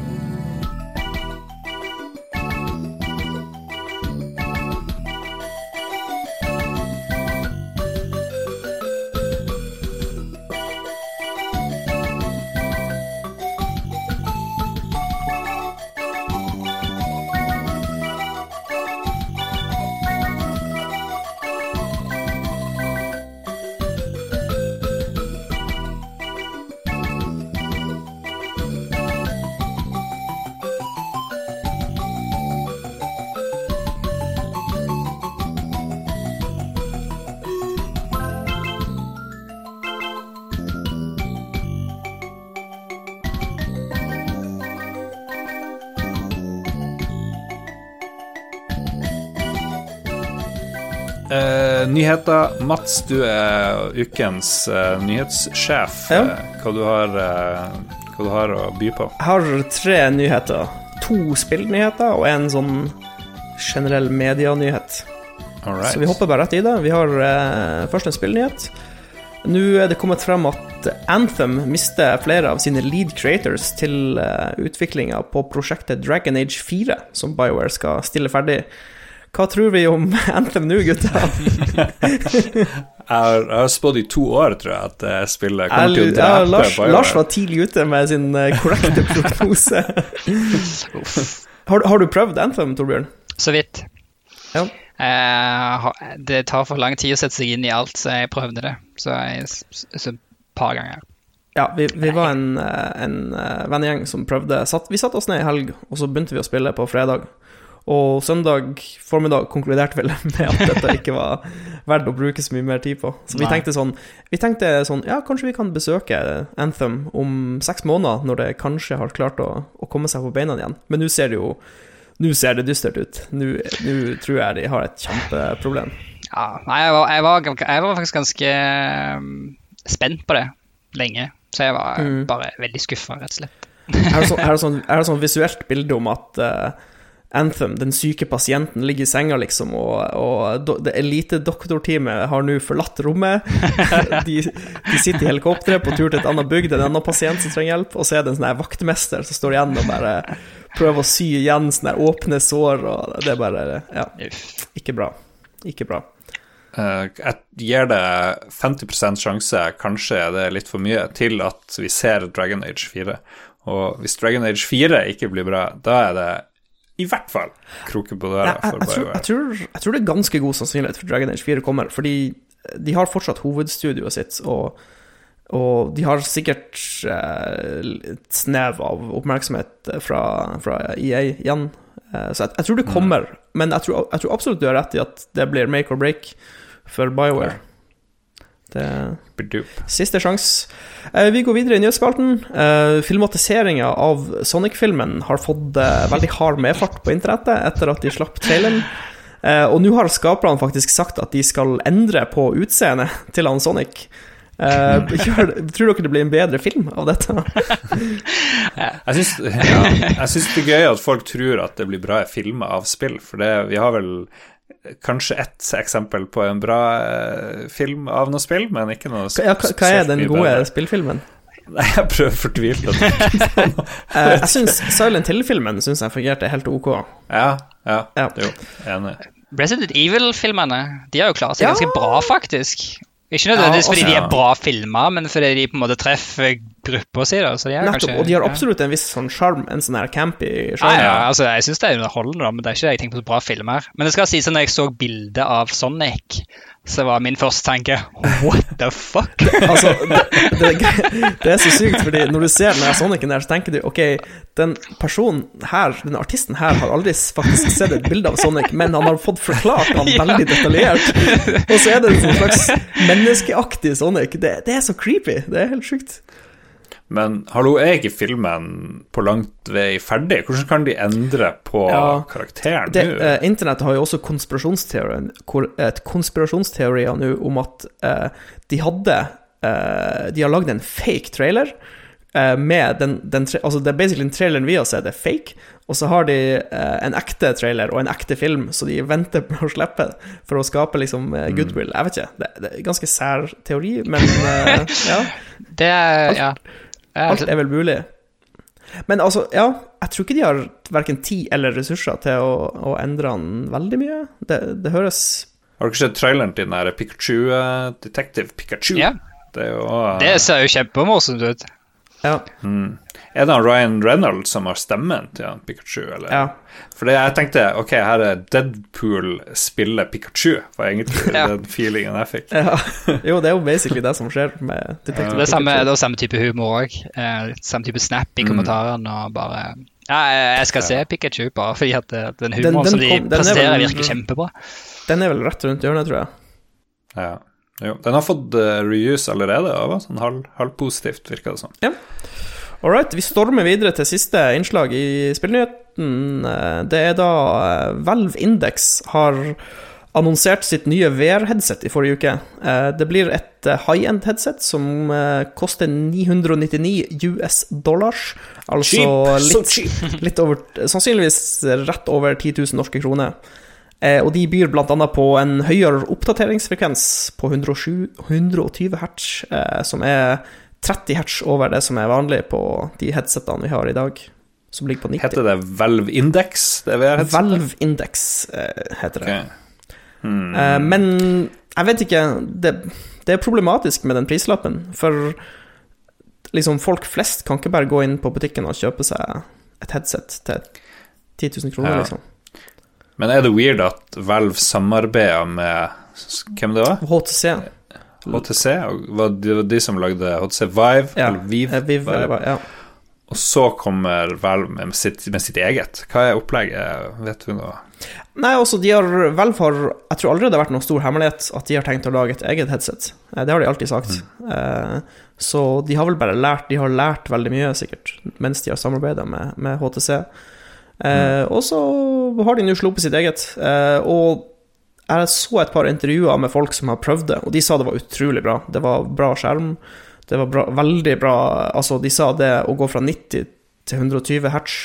Nyheter. Mats, du er ukens uh, nyhetssjef. Ja. Eh, hva, du har, uh, hva du har å by på? Jeg har tre nyheter. To spillnyheter og en sånn generell medianyhet. Alright. Så vi hopper bare rett i det. Vi har eh, først en spillnyhet. Nå er det kommet frem at Anthem mister flere av sine lead creators til uh, utviklinga på prosjektet Dragon Age 4, som BioWare skal stille ferdig. Hva tror vi om Anthem nå, gutta? Jeg har, spådd i to år, tror jeg, at eh, spillet kommer til å Jeg- ja, drepe Lars, Lars var tidlig ute med sin eh, korrekte prognose. har, har du prøvd Anthem, Torbjørn? Så vidt. Ja. Uh, det tar for lang tid å sette seg inn i alt, så jeg prøvde det. Så et par ganger. Ja, vi, vi var en, en vennegjeng som prøvde satt, Vi satte oss ned i helg, og så begynte vi å spille på fredag. Og søndag formiddag konkluderte vel med at dette ikke var verdt å bruke så mye mer tid på. Så vi Nei. tenkte sånn Vi tenkte sånn Ja, kanskje vi kan besøke Anthem om seks måneder, når det kanskje har klart å, å komme seg på beina igjen. Men nå ser det jo Nå ser det dystert ut. Nå nå tror jeg de har et kjempeproblem. Ja, jeg var, jeg var, jeg var faktisk ganske um, spent på det lenge. Så jeg var Mm. bare veldig skuffa, rett og slett. Er det, sånn, sånn, sånn visuelt bilde om at eh, Anthem, den syke pasienten, ligger i senga, liksom, og, og det elite-doktorteamet har nå forlatt rommet. De, de sitter i helikopteret på tur til et annet bygd, en annen pasient som trenger hjelp, og så er det en sånn vaktmester som står igjen og bare prøver å sy igjen sånne åpne sår, og det er bare Ja, ikke bra. Ikke bra. Eh, jeg gir det 50 sjanse, kanskje det er litt for mye, til at vi ser Dragon Age 4. Og hvis Dragon Age 4 ikke blir bra, da er det i hvert fall kroken på døra Jeg, jeg, jeg, jeg, tror, jeg tror det er ganske god sannsynlighet for Dragon Age 4 kommer, fordi de har fortsatt hovedstudioet sitt, og, og de har sikkert eh, et snev av oppmerksomhet fra, fra EA igjen. Eh, så jeg, jeg tror det kommer, men jeg tror, jeg tror absolutt du har rett i at det blir make or break for BioWare. Det. Siste sjanse. Eh, vi går videre i nyhetsspalten. Eh, Filmatiseringa av Sonic-filmen har fått eh, veldig hard medfart på internettet etter at de slapp traileren. Eh, og nå har skaperne faktisk sagt at de skal endre på utseendet til han Sonic. Uh, gjør, tror dere det blir en bedre film av dette? Jeg syns, ja, jeg syns det er gøy at folk tror at det blir bra filmer av spill, for det, vi har vel kanskje ett eksempel på en bra eh, film av noe spill, men ikke noe ja, hva, hva er den gode bedre. spillfilmen? Nei, jeg prøver fortvilt å tenke jeg syns Silent Hill-filmen synes jeg fungerte helt ok. Ja, ja, Ja. jo, enig. Resident Evil-filmene de har jo klart seg Ja. ganske bra, faktisk. Ikke nødvendigvis Ja, fordi de altså- er bra filmer, men fordi de på en måte treffer gruppa si. da, så de er Nettopp. kanskje, Og de har absolutt en viss sånn sjarm, en sånn her campy Ja, sjarm. ja, altså Jeg syns det er underholdende, da, men det er ikke det jeg tenker på så bra filmer. Men det skal sies at når jeg så bildet av Sonic, så var min første tanke What the fuck? Altså, det, det, det er så sykt, fordi når du ser den Sonicen der, så tenker du ok, den personen her, den artisten her, har aldri faktisk sett et bilde av Sonic, men han har fått forklart han Ja. veldig detaljert. Og så er det en slags menneskeaktig Sonic. Det, det er så creepy. Det er helt sjukt. Men hallo, er ikke filmen på langt vei ferdig? Hvordan kan de endre på Ja. karakteren nå? eh, Internett har jo også konspirasjonsteorier, et konspirasjonsteorier nå om at eh, de hadde eh, De har lagd en fake trailer eh, med den, den tra- Altså, det er basically den traileren vi har sett, er fake, og så har de eh, en ekte trailer og en ekte film, så de venter på å slippe for å skape liksom eh, goodwill. Jeg vet ikke. Det, det er ganske sær teori, men eh, ja. Det er Ja. Alt er vel mulig. Men altså, ja, jeg tror ikke de har verken tid eller ressurser til å, å endre den veldig mye. Det, det høres Har du ikke sett traileren til den der Pikachu, uh, Detective Pikachu? Ja. Det er jo uh... det ser jo kjempemorsomt ut. Ja. mm. Er det Ryan Reynolds som har stemmen til han Pikachu, eller? ja. Fordi jeg tenkte ok, her er Deadpool spiller Pikachu, var egentlig Ja. den feelingen jeg fikk. ja. Jo, det er jo basically det som skjer med Detective Det er samme, Pikachu. det er samme type humor òg. Eh, samme type snap i kommentarene og bare Ja, jeg skal se Pikachu bare fordi at den Den- humoren den som de kom- er presterer, vel- virker kjempebra. Den er vel rett rundt hjørnet, tror jeg. Ja. Jo. Den har fått uh, reuse allerede, og sånn halv, virker det som. All right, vi stormer videre til siste innslag i spillnyheten. Eh, Det er da eh, Valve Index har annonsert sitt nye VR-headset i forrige uke. Eh, Det blir et high-end-headset som koster 999 US dollars. Altså cheap, litt, cheap. litt over Sannsynligvis rett over 10 000 norske kroner. Og de byr bl.a. på en høyere oppdateringsfrekvens på 107, 120 hertz, som er 30 hertz over det som er vanlig på de headsetene vi har i dag, som ligger på 90. Heter det Valve Index? Det? Valve Index eh, heter det. Okay. Hmm. Eh, men jeg vet ikke det, det er problematisk med den prislappen, for liksom folk flest kan ikke bare gå inn på butikken og kjøpe seg et headset til 10 000 kroner, Ja. liksom. Men er det weird at Valve samarbeider med Hvem det var? HTC. HTC? Var det var de som lagde HTC Vive? Ja, Eller Vive? eh, Vive, Var ja. Og så kommer Valve med sitt, med sitt eget. Hva er opplegget? Vet du noe? Nei, altså, de har Valve har Jeg tror aldri det har vært noen stor hemmelighet at de har tenkt å lage et eget headset. Eh, Det har de alltid sagt. Mm. Så de har vel bare lært De har lært veldig mye, sikkert, mens de har samarbeida med, med HTC. Mm. Og så har de nå sluppet sitt eget. Eh, Og jeg så et par intervjuer med folk som har prøvd det, og de sa det var utrolig bra. Det var bra skjerm. Det var bra, veldig bra Altså, de sa det å gå fra 90 til 120 hertz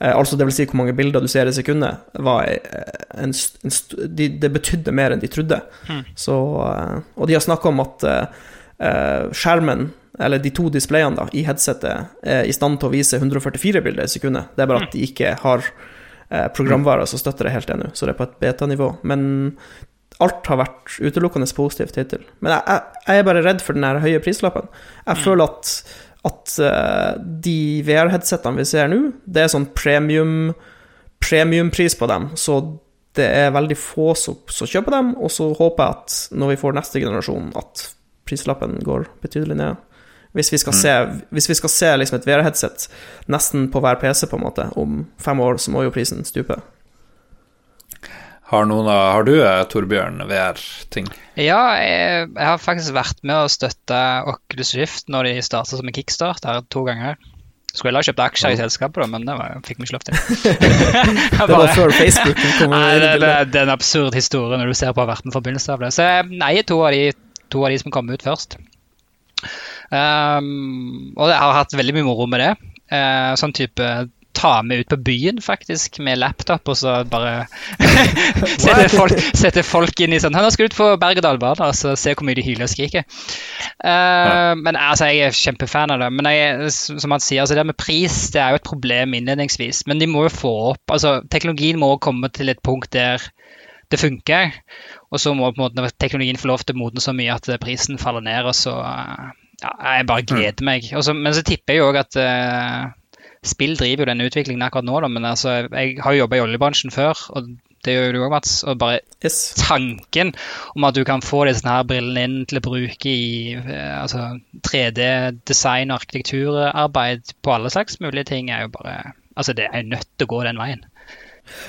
Eh, altså det vil si hvor mange bilder du ser i sekundet, var eh, en, en de, det betydde mer enn de trodde. Mm. Så, eh, og de har snakka om at eh, eh, skjermen, eller de to displayene da, i headsetet, er i stand til å vise 144 bilder i sekundet. Det er bare at de ikke har eh, programvarer som støtter det helt ennå, så det er på et beta-nivå. Men alt har vært utelukkende positivt hittil. Men jeg, jeg, jeg er bare redd for den her høye prislappen. Jeg føler at at eh, de VR-headsetene vi ser nå, det er sånn premium premiumpris på dem, så det er veldig få som, som kjøper dem, og så håper jeg at når vi får neste generasjon, at prislappen går betydelig ned. Hvis vi skal se, hvis vi skal se liksom et VR-headset nesten på hver PC, på en måte, om fem år, så må jo prisen stupe. Har, noen har du, eh, Torbjørn, VR-ting? Ja, jeg, jeg har faktisk vært med å støtte Oculus Rift når de starta som en kickstart her to ganger. Skulle heller kjøpt aksjer i selskapet, da, men det var, fikk vi ikke lov til. Det var før Facebook kom Nei, inn det, det, det er en absurd historie når du ser på med forbindelse av det. Så jeg eier to av de, to av de som kom ut først. Um, og jeg har hatt veldig mye moro med det. Uh, sånn type ta med ut på byen, faktisk, med laptop, og så bare sette, folk, sette folk inn i sånn «Nå skal du ut på berg-og-dal-bane og så se hvor mye de hyler og skriker. Eh, Men altså, jeg er kjempefan av det. Men jeg, som han sier, altså det med pris det er jo et problem innledningsvis. Men de må jo få opp altså Teknologien må komme til et punkt der det funker. Og så må på en måte teknologien få lov til å modne så mye at prisen faller ned, og så ja, Jeg bare gleder meg. Også, men så tipper jeg òg at uh, spill driver jo denne utviklingen akkurat nå, da, men altså, jeg har jo jobba i oljebransjen før. og det gjør du òg, Mats. Og bare yes. tanken om at du kan få disse her brillene inn til å bruke i uh, altså 3D-design og arkitekturarbeid på alle slags mulige ting, er jo bare Altså, det er nødt til å gå den veien.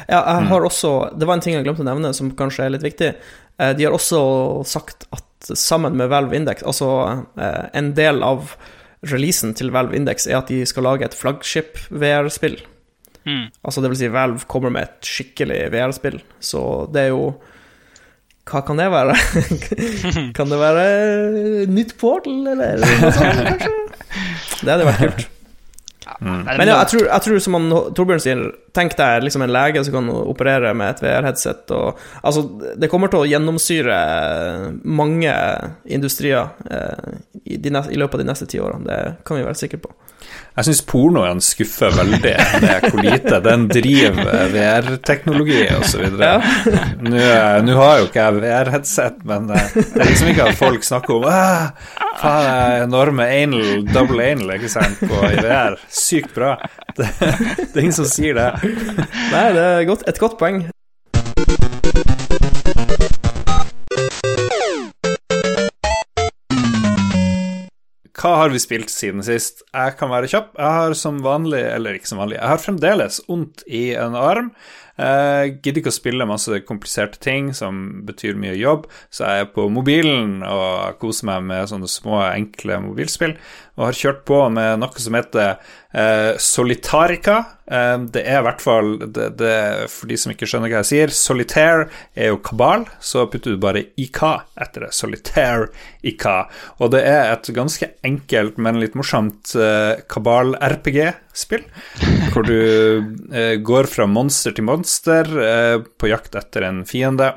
Ja, jeg har også Det var en ting jeg glemte å nevne, som kanskje er litt viktig. Eh, de har også sagt at sammen med Valve Index, altså eh, en del av releasen til Valve Index er at de skal lage et flaggskip VR-spill. Mm. Altså det vil si, Valve kommer med et skikkelig VR-spill, så det er jo Hva kan det være? kan det være nytt Portal, eller noe sånt, kanskje? Det hadde vært kult. Mm. Men ja, jeg tror, jeg tror som Torbjørn sier, tenk deg liksom en lege som kan operere med et VR-headset. Altså, det kommer til å gjennomsyre mange industrier eh, i, de, i, løpet av de neste ti årene. Det kan vi være sikre på. Jeg syns pornoen skuffer veldig med hvor lite den driver VR-teknologi osv. Ja. Nå har jo ikke jeg VR-headset, men eh, det er liksom ikke at folk snakker om hva er enorme anal, double anal ikke sant, på i VR. Sykt bra. Det, det, er ingen som sier det. Nei, det er godt, et godt poeng. Hva har vi spilt siden sist? Jeg kan være kjapp. Jeg har som vanlig, eller ikke som vanlig, jeg har fremdeles vondt i en arm. Jeg gidder ikke å spille masse kompliserte ting som betyr mye jobb, så jeg er på mobilen og koser meg med sånne små, enkle mobilspill. Og har kjørt på med noe som heter eh, Solitarica. Eh, det er i hvert fall det, det, For de som ikke skjønner hva jeg sier, Solitaire er jo kabal, så putter du bare IK etter det. Solitaire IK. Og det er et ganske enkelt, men litt morsomt eh, kabal-RPG-spill, hvor du eh, går fra monster til monster eh, på jakt etter en fiende.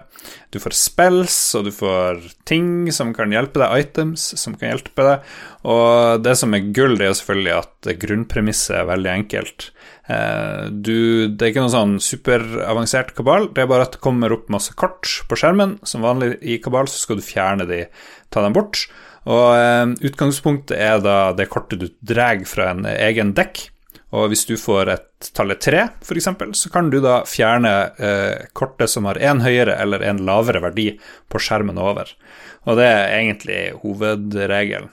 Du får spells, og du får ting som kan hjelpe deg, items som kan hjelpe deg. Og det som er gull, det er selvfølgelig at grunnpremisset er veldig enkelt. Eh, du, det er ikke noe sånn superavansert kabal, det er bare at det kommer opp masse kort på skjermen. Som vanlig i kabal så skal du fjerne de, ta dem bort. Og eh, utgangspunktet er da det kortet du drar fra en egen dekk. Og hvis du får et tallet tre, f.eks., så kan du da fjerne eh, kortet som har én høyere eller en lavere verdi på skjermen over. Og det er egentlig hovedregelen.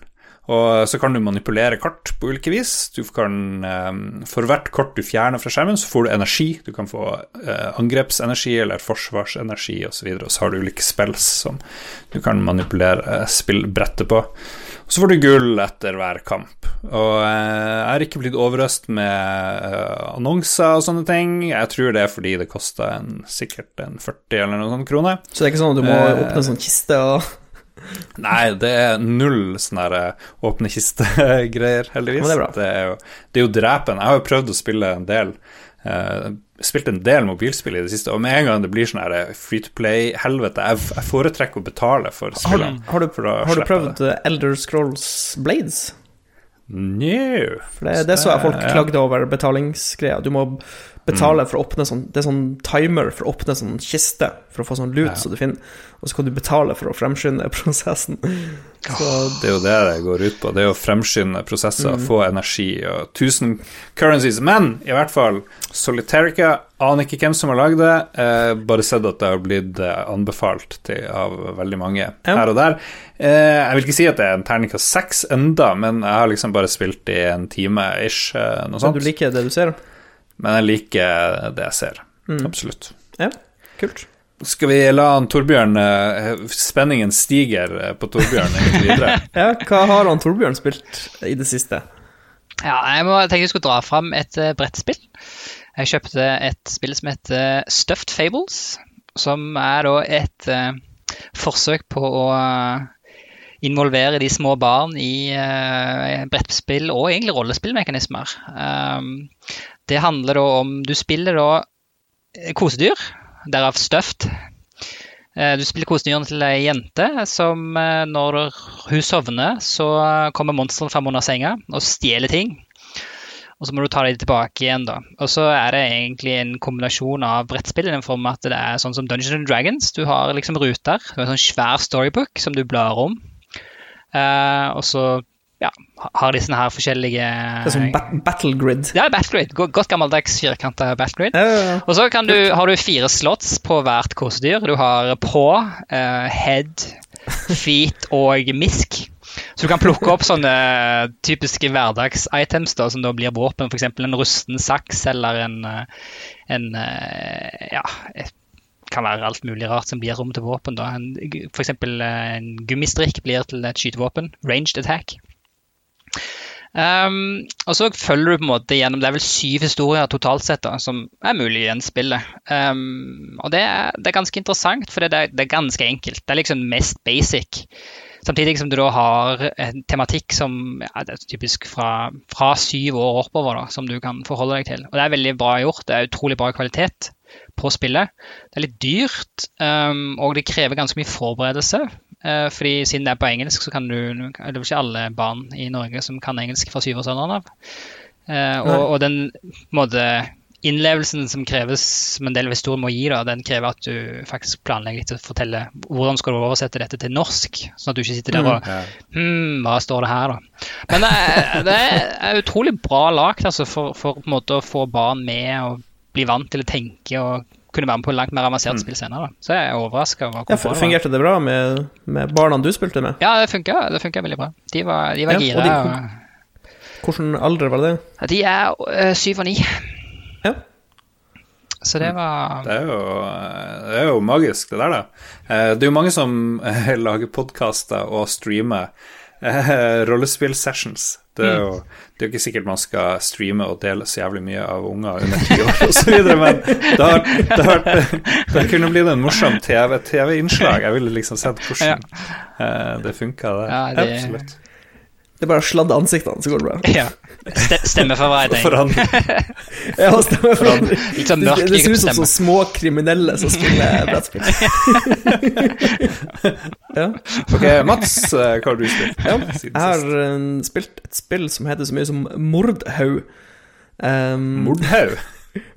Og så kan du manipulere kart på ulike vis. Du kan, eh, for hvert kort du fjerner fra skjermen, så får du energi. Du kan få eh, angrepsenergi eller forsvarsenergi osv., og, så og så har du ulike spill som du kan manipulere eh, spillbrettet på. Så får du gull etter hver kamp. Og eh, jeg har ikke blitt overøst med eh, annonser og sånne ting. Jeg tror det er fordi det koster sikkert en 40 eller noe sånt kroner. Så det er ikke sånn at du må eh, åpne en sånn kiste og Nei, det er null sånne åpne kiste-greier, heldigvis. Det er, det, er jo, det er jo drepen. Jeg har jo prøvd å spille en del Uh, spilt en del mobilspill i det siste, og med en gang det blir sånn free to play-helvete jeg, jeg, foretrekker å betale for spillene. Har, har, du, har du prøvd det. Elder Scrolls Blades? No. For det, det så jeg folk klagde over betalingsgreia. Du må betale for å åpne sånn Det er sånn timer for å åpne sånn kiste for å få sånn lut ja. så du finner, og så kan du betale for å fremskynde prosessen. Så. Det er jo det det går ut på. Det er å fremskynde prosesser, mm. få energi og 1000 currencies. Men i hvert fall, Solitarica aner ikke hvem som har lagd det. Eh, bare sett at det har blitt eh, anbefalt til, av veldig mange ja. her og der. Eh, jeg vil ikke si at det er en terningkast seks enda, men jeg har liksom bare spilt i en time ish. Eh, noe sånt. Men du liker det du ser? Men jeg liker det jeg ser. Mm. Absolutt. Ja, kult. Skal vi la han Torbjørn eh, Spenningen stiger eh, på Torbjørn videre? ja, hva har han Torbjørn spilt i det siste? Ja, jeg må tenke jeg skulle dra fram et uh, brettspill. Jeg kjøpte et spill som heter Stuffed Fables, som er da et uh, forsøk på å involvere de små barn i uh, brettspill og egentlig rollespillmekanismer. Um, det handler da om Du spiller da eh, kosedyr, derav stuffed. Eh, du spiller kosedyrene til ei jente som eh, når hun sovner, så kommer monstrene fram under senga og stjeler ting. og så må du ta dem tilbake igjen. da. Og så er det egentlig en kombinasjon av brettspill i den form at det er sånn som Dungeons and Dragons. Du har liksom ruter. Du har en sånn svær storybook som du blar om. Og så ja, har de sånne her forskjellige Det er som bat battle grid. Ja, battle grid. Godt gammeldags firkanta Battlegrid. Ja, ja, ja. Og så kan du, har du fire slots på hvert kosedyr. Du har på, uh, head, feet og misk. Så du kan plukke opp sånne typiske hverdagsitems da, som da blir våpen. F.eks. en rusten saks eller en, eh, en eh, Ja, det kan være alt mulig rart som blir rom til våpen. da. Eh, en gummistrikk blir til et skytevåpen. Ranged attack. Um, og så følger du på en måte gjennom Det er vel syv historier totalt sett da, som er mulig i en spill Um, og det er, det er ganske interessant, for det er, det er ganske enkelt. Det er liksom mest basic. Samtidig som du da har en tematikk som ja, det er typisk fra, fra syv år oppover, da, som du kan forholde deg til. Og det er veldig bra gjort. Det er utrolig bra kvalitet på spillet. Det er litt dyrt, um, og det krever ganske mye forberedelse. Eh, fordi siden det er på engelsk, så kan du Det er ikke alle barn i Norge som kan engelsk fra syvårsalderen av. Uh, og, og den måte, innlevelsen som kreves som en del av historien må gi, da, den krever at du faktisk planlegger litt å fortelle hvordan skal du oversette dette til norsk, sånn at du ikke sitter der og Hm, hva står det her, da? Men det er, det er utrolig bra lagt altså, for, for å få barn med og bli vant til å tenke og kunne være med på en langt mer avansert spill senere. Da. Så jeg er overraska over Ja, hvor bra det fungerte det bra med, med barna du spilte med? Ja, det funka, det funka veldig bra. De var, de var Ja, og de- og- Hvilken alder var det? De er øh, syv og ni, Ja. så det var Det er, jo, det er jo magisk, det der, da. Eh, Det er jo mange som eh, lager podkaster og streamer eh, rollespill-sessions. Det er jo det er jo ikke sikkert man skal streame og dele så jævlig mye av unger under ti år osv., men det har, det har, det kunne blitt en morsom TV TV-innslag. Jeg ville liksom sett hvordan eh, det funka, det. Ja, det- Absolutt. Det er bare å sladde ansiktene, så går det bra. ja. Ste Stemmeforvreiding. Forandring. Ja, stemme for det, Litt sånn det, mørk det ser ut som så små kriminelle som spiller brettspill. ja. Ok, Mats, eh, hva har du spilt? Ja, Jeg har eh, spilt et spill som heter så mye som Mordhaug. Um, Mordhaug.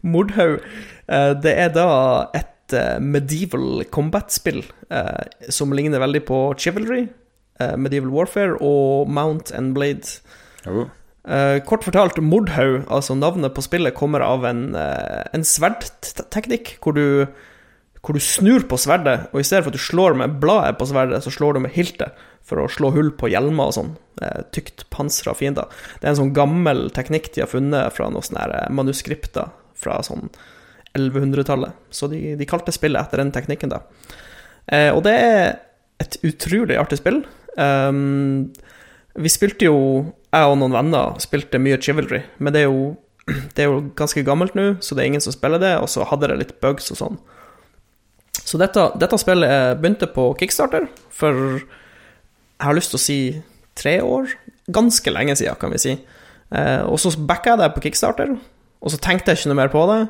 Mordhaug. Eh, det er da et medieval combat-spill som ligner veldig på Chivalry, Medieval Warfare og Mount and Blade. Jo. Eh, kort fortalt, Mordhaug, altså navnet på spillet, kommer av en, uh, en sverdteknikk hvor du, hvor du snur på sverdet, og i stedet for at du slår med bladet på sverdet, så slår du med hiltet for å slå hull på hjelmer og sånn. Tykt pansra fiender. Det er en sånn gammel teknikk de har funnet fra noen sånne eh, manuskripter fra sånn 1100-tallet. Så de, de kalte spillet etter den teknikken, da. Eh, og det er et utrolig artig spill. Um, vi spilte jo, jeg og noen venner spilte mye Chivalry, men det er jo, det er jo ganske gammelt nå, så det er ingen som spiller det, og så hadde det litt bugs og sånn. Så dette, dette spillet eh, begynte på Kickstarter for jeg har lyst til å si tre år. Ganske lenge siden, kan vi si. Eh, og så backa jeg det på Kickstarter, og så tenkte jeg ikke noe mer på det.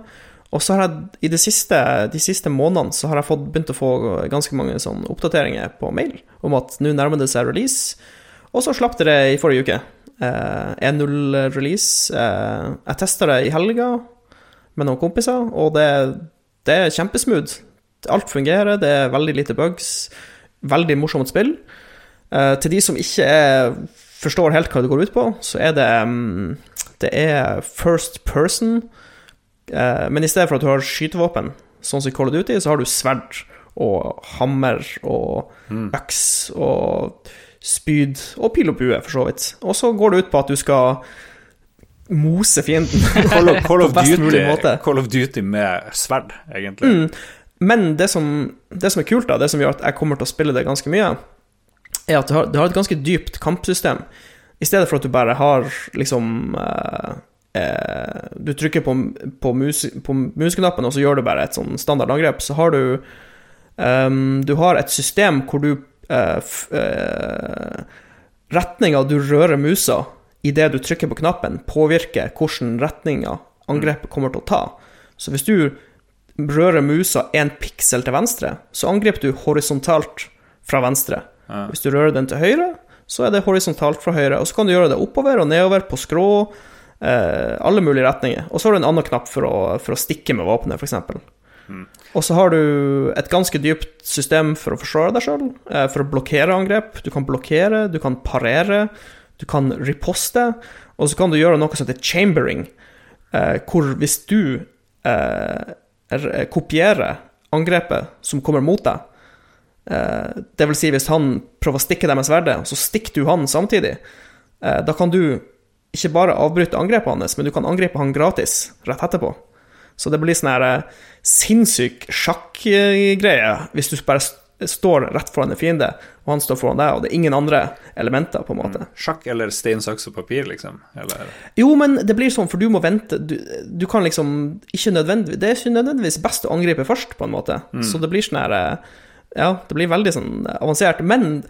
Og så har jeg i det siste, de siste månedene så har jeg fått, begynt å få ganske mange sånn oppdateringer på mail om at nå nærmer det seg release. Og så slapp det i forrige uke. Eh, 1.0-release. Eh, jeg testa det i helga med noen kompiser, og det, det er kjempesmooth. Alt fungerer, det er veldig lite bugs. Veldig morsomt spill. Eh, til de som ikke er, forstår helt hva det går ut på, så er det mm, Det er first person, men i stedet for at du har skytevåpen, sånn som i Call of Duty, så har du sverd og hammer og øks og spyd og pil og bue, for så vidt. Og så går det ut på at du skal mose fienden Call of, Call, of på best mulig Duty, måte. Call of Duty med sverd, egentlig. Mm. Men det som, det som er kult, da, det som gjør at jeg kommer til å spille det ganske mye, er at det har, det har et ganske dypt kampsystem. I stedet for at du bare har liksom eh, eh, Du trykker på, på, mus, på museknappen, og så gjør du bare et sånn standardangrep. Så har du um, Du har et system hvor du eh, uh, Retninga du rører musa idet du trykker på knappen, påvirker hvilken retninga angrepet kommer til å ta. Så hvis du rører musa en piksel til venstre, så angriper du horisontalt fra venstre. Hvis du rører den til høyre, så er det horisontalt fra høyre. Og så kan du gjøre det oppover og nedover på skrå, eh, alle mulige retninger. Og så har du en annen knapp for å, for å stikke med våpenet, f.eks. Og så har du et ganske dypt system for å forsvare deg sjøl, eh, for å blokkere angrep. Du kan blokkere, du kan parere, du kan riposte, og så kan du gjøre noe som heter chambering, eh, hvor hvis du eh, kopierer angrepet som kommer mot deg, eh, det vil si hvis han prøver å stikke deg med sverdet, og så stikker du han samtidig, eh, da kan du ikke bare avbryte angrepet hans, men du kan angripe han gratis rett etterpå. Så det blir sånn her eh, sinnssyk sjakkgreie hvis du bare står rett foran en fiende, og han står foran deg, og det er ingen andre elementer, på en måte. Sjakk eller stein, saks og papir, liksom? Eller Jo, men det blir sånn, for du må vente Du, du kan liksom ikke nødvendigvis Det er ikke nødvendigvis best å angripe først, på en måte. Så det blir sånn her eh, Ja, det blir veldig sånn avansert. Men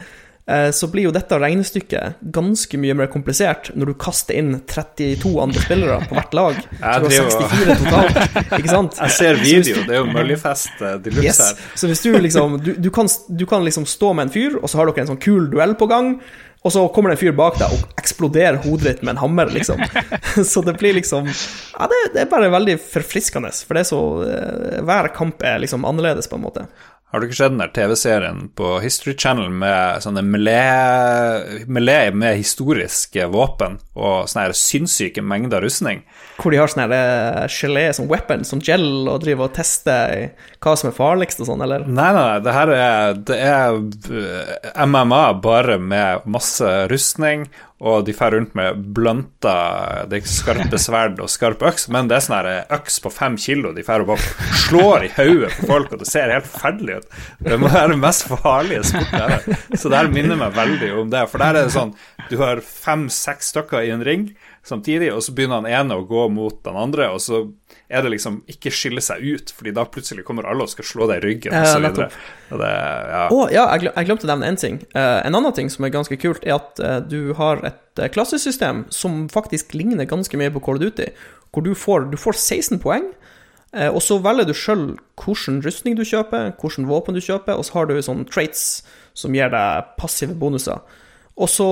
så blir jo dette regnestykket ganske mye mer komplisert når du kaster inn 32 andre spillere på hvert lag. Du har driver 64 totalt, ikke sant? Jeg ser video, det er jo Møllifest eh, de luxe Yes. her. Så hvis du liksom du, du, kan, du kan liksom stå med en fyr, og så har dere en sånn kul duell på gang, og så kommer det en fyr bak deg og eksploderer hodet ditt med en hammer, liksom. Så det blir liksom Ja, det, det er bare veldig forfriskende, for det er så eh, Hver kamp er liksom annerledes, på en måte. Har du ikke sett den der TV-serien på History Channel med sånne melee, melee med historiske våpen og sånne her sinnssyke mengder rustning? Hvor de har sånn eh, gelé som weapon, som gel, og driver og tester hva som er farligst og sånn, eller? Nei, nei, nei, det her er, det er eh, MMA bare med masse rustning, og de drar rundt med blunta Det er ikke skarpe sverd og skarp øks, men det er sånn her øks på fem kilo de drar og bare slår i hodet på folk, og det ser helt forferdelig ut. Det må være den mest farlige sporten her. Så det her minner meg veldig om det, for der er det sånn Du har fem-seks stykker i en ring samtidig, og så begynner han ene å gå mot den andre, og så er det liksom ikke skille seg ut, fordi da plutselig kommer alle og skal slå deg i ryggen, og så. Og det, ja. Oh, ja, jeg, glem, glemte å nevne én ting. Eh, en annen ting som er ganske kult, er at eh, du har et uh, klassesystem som faktisk ligner ganske mye på Call of Duty, hvor du får, du får 16 poeng, eh, og så velger du sjøl hvilken rustning du kjøper, hvilken våpen du kjøper, og så har du sånne traits som gir deg passive bonuser. Og så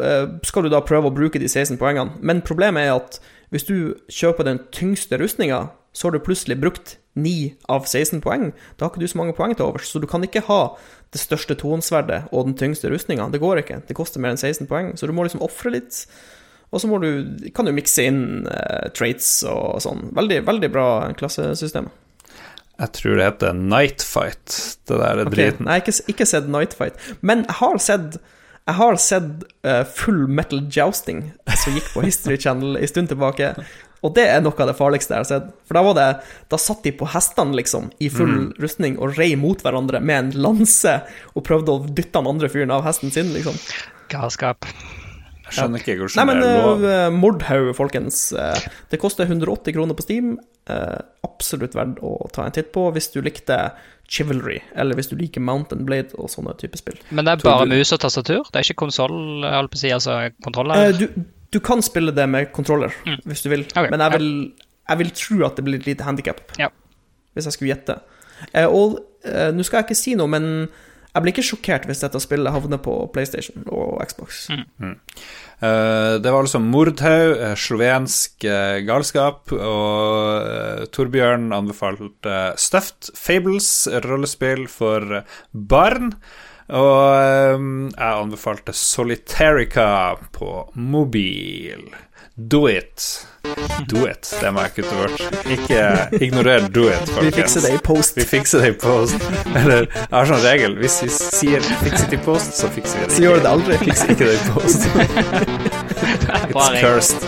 eh, skal du da prøve å bruke de 16 poengene, men problemet er at hvis du kjøper den tyngste rustninga, så har du plutselig brukt 9 av 16 poeng. Da har ikke du så mange poeng til overs, så du kan ikke ha det største tonsverdet og den tyngste rustninga. Det går ikke. Det koster mer enn 16 poeng, så du må liksom ofre litt. Og så du, kan du mikse inn uh, traits og sånn. Veldig, veldig bra klassesystem. Jeg tror det heter Night Fight, det der Ok, driten. Nei, ikke, ikke sett Nightfight. Men jeg har sett jeg har sett uh, full metal jousting som gikk på History Channel en stund tilbake. Og det er noe av det farligste jeg har sett. For da var det Da satt de på hestene, liksom, i full rustning, og rei mot hverandre med en lanse, og prøvde å dytte den andre fyren av hesten sin, liksom. Galskap. Jeg skjønner ikke Nei, hvordan men det er lov. uh, Mordhaug, folkens. eh, det koster 180 kroner på Steam. Eh, absolutt verdt å ta en titt på hvis du likte Chivalry, eller hvis du liker Mountain Blade og sånne typer spill. Men det er bare du- mus og tastatur? Det er ikke konsoll, si, altså kontroller? Eh, du, du kan spille det med kontroller, hvis du vil, okay. men jeg vil, jeg vil tro at det blir et lite handikap, Ja. hvis jeg skulle gjette. Eh, og eh, nå skal jeg ikke si noe, men jeg blir ikke sjokkert hvis dette spillet havner på PlayStation og Xbox. Eh, det var altså Mordhaug, eh, slovensk uh, galskap, og uh, Torbjørn anbefalte Stuffed Fables, rollespill for barn. Og jeg anbefalte Solitarica på mobil. Do it. Do it. Det må jeg kutte bort. Ikke ignorer do it, Vi fikser det i post. Vi fikser det i post. Eller jeg har sånn regel. Hvis vi sier 'fiks it i post', så fikser vi det Så gjør det aldri. Fikser ikke det i post. It's cursed.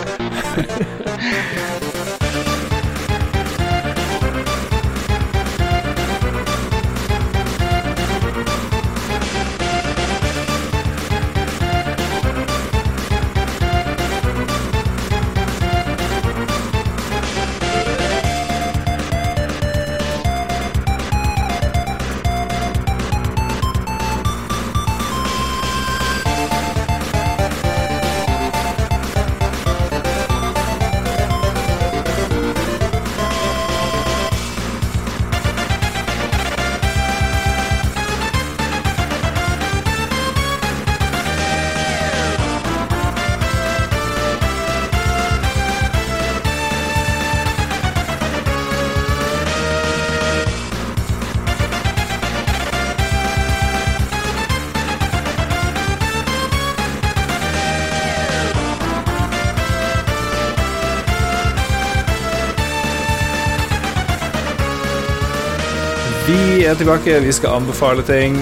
Er tilbake, vi skal anbefale ting.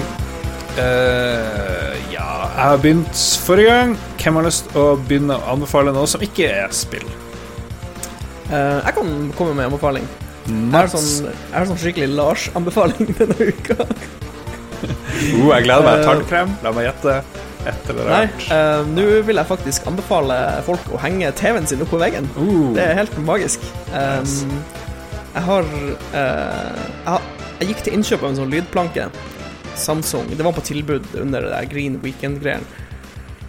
Uh, ja, jeg har begynt forrige gang. Hvem har lyst å begynne å anbefale noe som ikke er spill? Uh, jeg kan komme med anbefaling. Jeg har sånn, jeg har sånn skikkelig Lars-anbefaling denne uka. uh, jeg gleder meg. Tannkrem. La meg gjette. Et eller Nei, annet. eh, nå vil jeg faktisk anbefale folk å henge TV-en sin opp på veggen. Uh, Det er helt magisk. Um, Yes. jeg har uh, jeg, har- jeg gikk til innkjøp av en sånn lydplanke. Samsung. Det var på tilbud under det der Green Weekend-greien.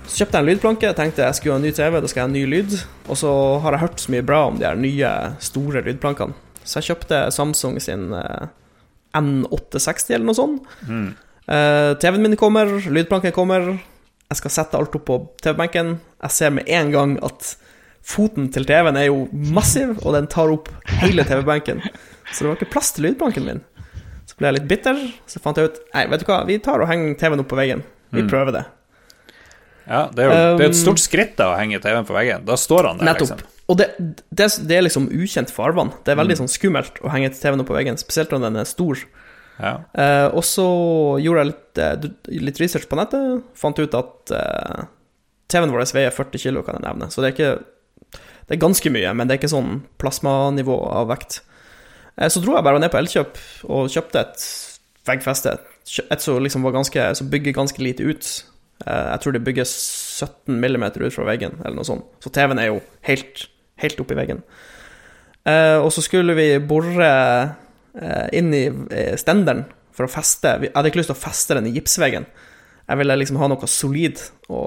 Så kjøpte jeg en lydplanke. Tenkte jeg skulle ha en ny TV, da skal jeg ha en ny lyd. Og så har jeg hørt så mye bra om de her nye, store lydplankene. Så jeg kjøpte Samsung sin eh, N860 eller noe sånt. mm. Eh, TV-en min kommer, lydplanken kommer. Jeg skal sette alt opp på TV-benken. Jeg ser med en gang at foten til TV-en er jo massiv, og den tar opp hele TV-benken. Så det var ikke plass til lydplanken min. Så ble jeg litt bitter. Så fant jeg ut Nei, vet du hva, vi tar og henger TV-en opp på veggen. Vi Mm. prøver det. Ja, det er jo det er et Um, stort skritt da å henge TV-en på veggen. Da står han der, Nettopp. liksom. Og det, det, det er liksom ukjent farvann. Det er veldig Mm. sånn skummelt å henge TV-en opp på veggen, spesielt når den er stor. Ja. Uh, og så gjorde jeg litt, eh, litt research på nettet. Fant ut at uh, TV-en vår veier 40 kilo, kan jeg nevne. Så det er ikke Det er ganske mye, men det er ikke sånn plasmanivå av vekt. Eh, så dro jeg bare ned på Elkjøp og kjøpte et veggfeste. Et som liksom var ganske Som bygger ganske lite ut. Eh, jeg tror det bygges 17 millimeter ut fra veggen, eller noe sånt. Så TV-en er jo helt, helt oppi veggen. Eh, og så skulle vi bore inn i stenderen for å feste Jeg hadde ikke lyst til å feste den i gipsveggen. Jeg ville liksom ha noe solid å,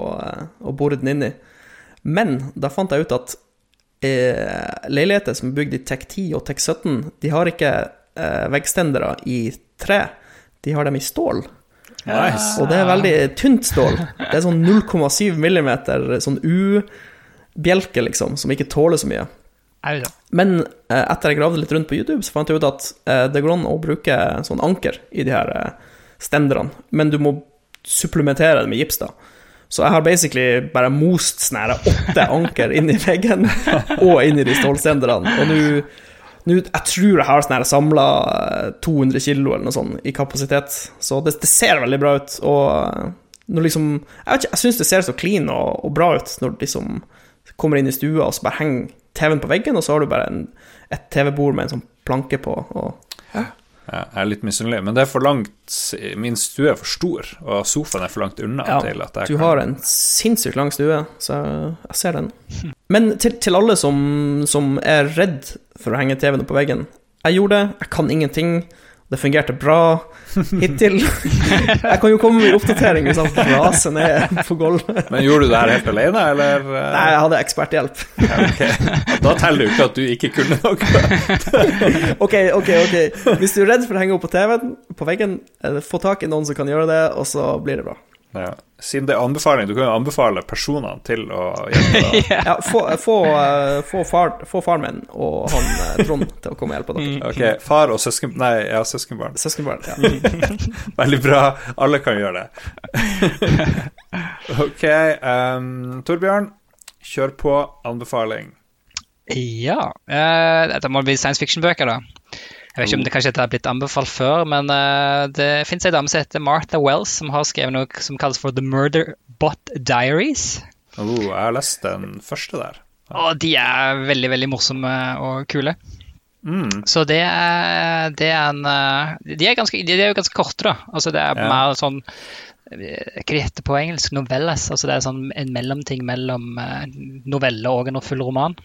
å bore den inn i. Men da fant jeg ut at leiligheter som er bygd i TEK 10 og TEK 17, de har ikke eh, veggstendere i tre. De har dem i stål. Nice. Og det er veldig tynt stål. Det er sånn 0,7 millimeter sånn U-bjelke, liksom, som ikke tåler så mye. Men eh, etter jeg gravde litt rundt på YouTube, så fant jeg ut at eh, det går an å bruke sånn anker i de her eh, stenderne, men du må supplementere det med gips, da. Så jeg har basically bare most sånn åtte anker inn i veggen og inn i de stålstenderne. Og nå nå- Jeg tror jeg har sånn samla 200 kilo eller noe sånt i kapasitet, så det, det ser veldig bra ut. Og eh, når liksom Jeg vet ikke, jeg syns det ser så clean og, og bra ut når du liksom kommer inn i stua, og så bare henger TV-en på veggen, og så har du bare en, et TV-bord med en sånn planke på. Og, jeg er litt misunnelig, men det er for langt Min stue er for stor, og sofaen er for langt unna Ja, til at jeg du kan har en sinnssykt lang stue, så jeg ser den. Men til, til alle som, som er redd for å henge TV-en på veggen Jeg gjorde det, jeg kan ingenting. Det fungerte bra hittil. Jeg kan jo komme med oppdatering hvis han raser ned på gulvet. Men gjorde du det her helt alene, eller? Nei, jeg hadde eksperthjelp. Ja, okay. Da teller det jo ikke at du ikke kunne noe. Ok, ok, ok. Hvis du er redd for å henge opp på TV-en, på veggen, eh, få tak i noen som kan gjøre det, og så blir det bra. Ja. Siden det er anbefaling, du kan jo anbefale personene til å hjelpe deg. Ja, få, få, eh, få, far, få faren min og han eh, Trond til å komme og hjelpe dere. Ok, far og søsken... Nei, ja, søskenbarn. Søskenbarn. Ja. Veldig bra. Alle kan gjøre det. Ok, um, Torbjørn, kjør på anbefaling. Ja. Uh, dette må bli science fiction-bøker, da. Jeg vet ikke om det kanskje har blitt anbefalt før, men uh, det fins ei dame som heter Martha Wells, som har skrevet noe som kalles for The Murder Bot Diaries. Oh, jeg har lest den første der. Og de er veldig, veldig morsomme og kule. Mm. Så det er, det er en eh, De er, ganske, de er jo ganske korte, da. Altså det er Ja. mer sånn Hva heter det på engelsk? Novelles. Altså det er sånn en mellomting mellom eh, novelle og en full roman.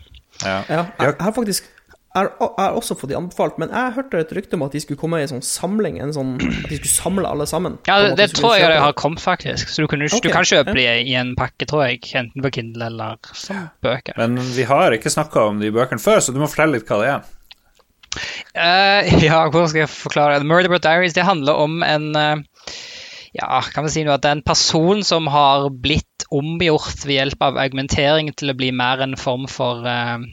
Ja. Ja, jeg, jeg har faktisk jeg har, også fått de anbefalt, men jeg hørte et rykte om at de skulle komme i en sånn samling, en sånn, at de skulle samle alle sammen. Ja, det, det tror jeg det har kommet, faktisk. Så du, kunne, okay. du kan kjøpe ja. de i en pakke, tror jeg. Enten på Kindle eller som bøker. Men vi har ikke snakka om de bøkene før, så du må fortelle litt hva det er. Uh, ja, hvordan skal jeg forklare det? Murder Boat Diaries det handler om en uh, Ja, kan vi si noe at det er en person som har blitt omgjort ved hjelp av argumentering til å bli mer en form for eh,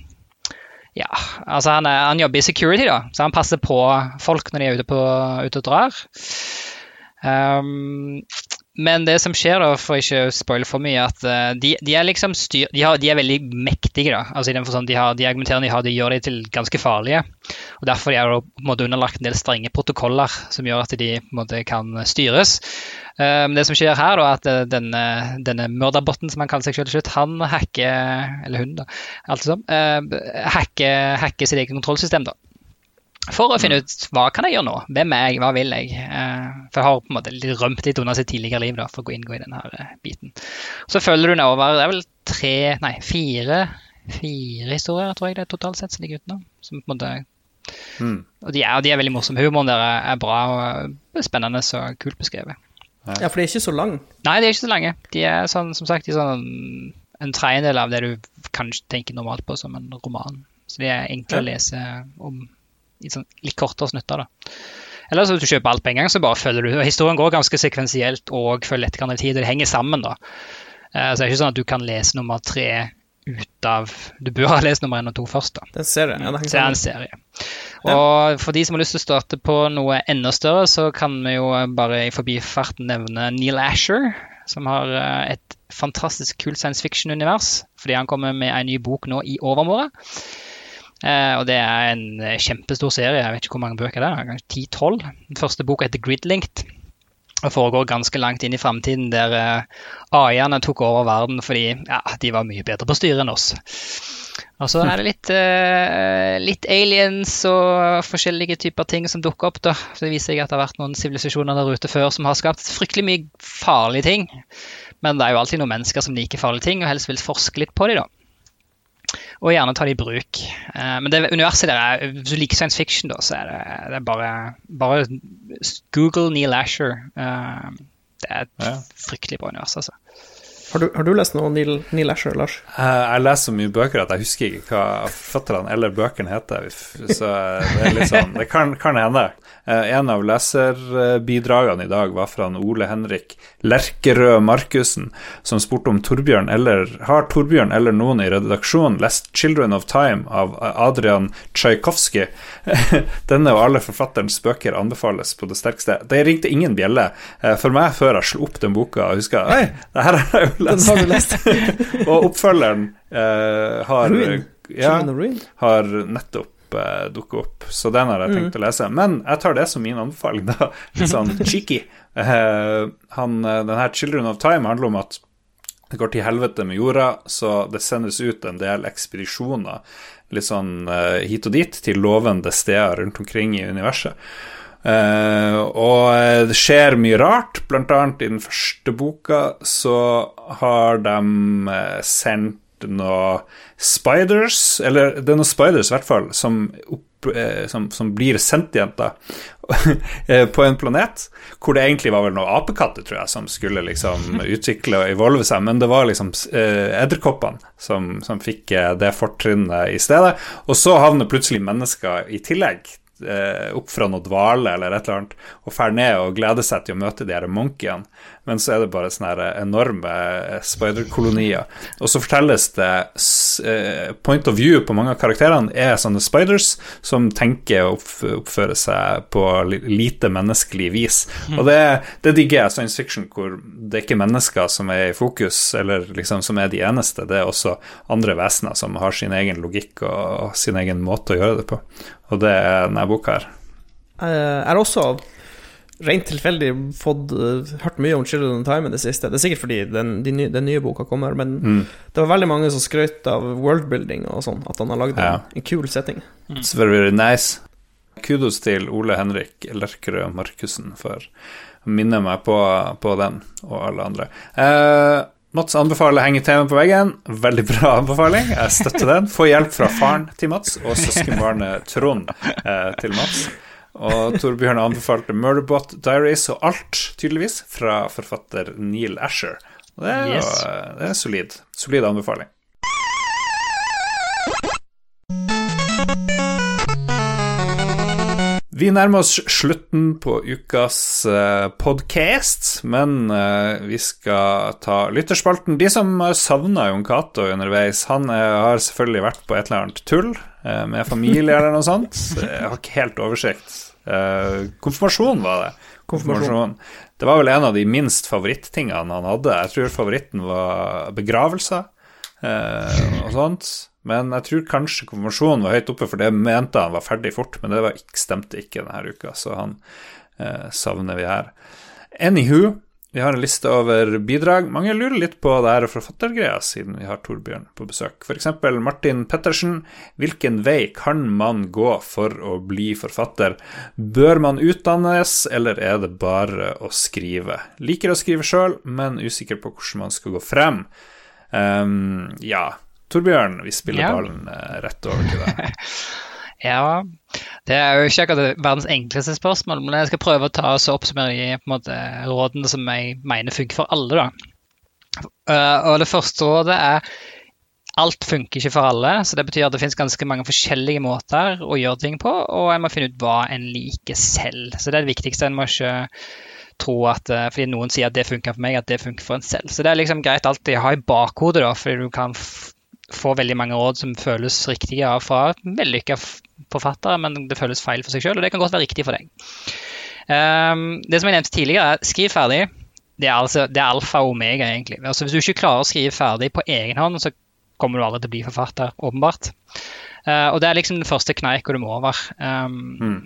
Ja, altså han, er, han jobber i security, da, så han passer på folk når de er ute, på, ute og drar. Um, men det som skjer, da, for ikke å spoile for mye, at uh, de, de, er liksom styr, de, har, de, er veldig mektige. da, altså i den forstand de, har, de argumenterende de har, de gjør de til ganske farlige. og Derfor er de på en måte underlagt en del strenge protokoller som gjør at de på en måte kan styres. Men det som skjer her, da, at uh, denne, denne mørderbotten som han kaller seg selv til slutt, han hacker Eller hun, da. Alt sånn, hacker, hacker sitt eget kontrollsystem. da for å finne ut hva kan jeg gjøre nå? Hvem er jeg? Hva vil jeg? Eh, for jeg har på en måte rømt litt under sitt tidligere liv da, for å gå inngå i denne eh, biten. Så følger du nedover. Det er vel tre, nei, fire, fire historier, tror jeg det er totalt sett, som ligger utenom. Som på en måte mm. Og de er, de er, veldig morsomme. Humoren der er bra og spennende og kult beskrevet. Ja, for de er ikke så lange? Nei, de er ikke så lange. De er sånn, som sagt de er sånn en tredjedel av det du kanskje tenker normalt på som en roman. Så de er enkle ja. å lese om sånn litt kortere snutter. da. Eller så hvis du kjøper alt på en gang, så bare følger du. Historien går ganske sekvensielt og følger etterkant tid, og det henger sammen. da. Eh, så det er ikke sånn at du kan lese nummer tre ut av Du bør ha lest nummer én og to først. da. Det er en serie. Ja, det er en serie. Og for de som har lyst til å starte på noe enda større, så kan vi jo bare i forbifarten nevne Neil Asher, som har eh, et fantastisk kult science fiction-univers, fordi han kommer med en ny bok nå i overmorgen. Eh, og det er en eh, kjempestor serie. Jeg vet ikke hvor mange bøker det er. Kanskje 10-12. Den første boka heter Gridlinked og foregår ganske langt inn i framtiden, der eh, AI-ene tok over verden fordi ja, de var mye bedre på styret enn oss. Og så er det litt, eh, litt, aliens og forskjellige typer ting som dukker opp. da. Så Det viser seg at det har vært noen sivilisasjoner der ute før som har skapt fryktelig mye farlige ting. Men det er jo alltid noen mennesker som liker farlige ting, og helst vil forske litt på dem. da og gjerne ta det i bruk. Uh, men det universet der er, hvis du liker science fiction, da, så er det, det er bare, bare, Google Neil Asher. Uh, det er et ja. fryktelig bra univers, altså. Har du, har du, lest noe Neil, Neil Asher, Lars? Uh, jeg leser så mye bøker at jeg husker ikke hva forfatterne eller bøkene heter. Så det, er litt sånn, det kan, kan hende. Eh, en av leserbidragene i dag var fra Ole Henrik Lerkerød Markussen, som spurte om Torbjørn eller har Torbjørn eller noen i redaksjonen lest 'Children of Time' av Adrian Tsjajkovskij. Denne og alle forfatterens bøker anbefales på det sterkeste. Det ringte ingen bjelle eh, for meg før jeg slo opp den boka og huska Hei, det her har jeg jo lest. Lest. og oppfølgeren eh, har, Ja, har nettopp uh, dukke opp. Så den har jeg tenkt mm. å lese. Men jeg tar det som min anbefaling, da. Litt sånn cheeky. Uh, han, uh, den her 'Children of Time' handler om at det går til helvete med jorda, så det sendes ut en del ekspedisjoner litt sånn uh, hit og dit til lovende steder rundt omkring i universet. Uh, og det skjer mye rart, blant annet i den første boka så har de uh, sendt noe spiders, eller det er noen spiders i hvert fall, som, opp, eh, som, som blir sentienter eh, på en planet, hvor det egentlig var vel noen apekatter, tror jeg, som skulle liksom utvikle og evolve seg, men det var liksom eh, edderkoppene som, som fikk eh, det fortrinnet i stedet. Og så havner plutselig mennesker i tillegg eh, opp fra noe dvale eller et eller annet og drar ned og gleder seg til å møte de her monkeyene men så er det bare sånne eh, enorme eh, spiderkolonier. Og så fortelles det eh, Point of view på mange av karakterene er sånne spiders som tenker å oppføre seg på lite menneskelig vis. Mm. Og det, det digger jeg science fiction, hvor det er ikke mennesker som er i fokus, eller liksom som er de eneste. Det er også andre vesener som har sin egen logikk og sin egen måte å gjøre det på. Og det er denne boka her. Jeg er også rent tilfeldig fått uh, hørt mye om Children of Time i det siste. Det er sikkert fordi den, de nye, den nye boka kommer, men mm. det var veldig mange som skrøt av worldbuilding og sånn, at han har lagd ja. en, en kul setting. Mm. It's very, very nice. Kudos til Ole Henrik Lerkerød Markussen for å minne meg på, på den, og alle andre. Eh, Mats anbefaler 'Henge TV på veggen'. Veldig bra anbefaling. Jeg støtter den. Få hjelp fra faren til Mats og søskenbarnet Trond eh, til Mats. Og Torbjørn anbefalte Murderbot Diaries og alt, tydeligvis, fra forfatter Neil Asher. Og det er, yes. det er solid. Solid anbefaling. Vi nærmer oss slutten på ukas podkast, podcast, men uh, vi skal ta lytterspalten. De som har savna Jon Cato underveis, han uh, har selvfølgelig vært på et eller annet tull med familie eller noe sånt. Jeg har ikke helt oversikt. Uh, konfirmasjon var det. Konfirmasjon. Det var vel en av de minst favorittingene han hadde. Jeg tror favoritten var begravelser uh, og sånt. Men jeg tror kanskje konfirmasjonen var høyt oppe, for det mente han var ferdig fort. Men det var, stemte ikke denne uka, så han eh, savner vi her. Anywho, vi har en liste over bidrag. Mange lurer litt på det her forfattergreia, siden vi har Torbjørn på besøk. F.eks. Martin Pettersen. Hvilken vei kan man gå for å bli forfatter? Bør man utdannes, eller er det bare å skrive? Liker å skrive sjøl, men usikker på hvordan man skal gå frem. Um, ja, Torbjørn, vi spiller ja. ballen eh, rett over til deg. Ja, det er jo ikke akkurat verdens enkleste spørsmål, men jeg skal prøve å ta oss og oppsummere de måte, rådene som jeg mener funker for alle. Da. Uh, og Det første rådet er alt funker ikke for alle. så Det betyr at det finnes ganske mange forskjellige måter å gjøre ting på, og en må finne ut hva en liker selv. Så Det er det viktigste. En må ikke tro at uh, fordi noen sier at det funker for meg, at det funker for en selv. Så det er liksom greit alltid å ha i bakhodet, da, fordi du kan få veldig mange råd som føles riktige fra vellykka forfattere, men det føles feil for seg sjøl, og det kan godt være riktig for deg. Um, det som jeg nevnte tidligere, skriv ferdig. Det er, altså, det er alfa og omega, egentlig. Altså, hvis du ikke klarer å skrive ferdig på egen hånd, så kommer du aldri til å bli forfatter, åpenbart. Uh, og det er liksom den første kneika du må over. Um, mm.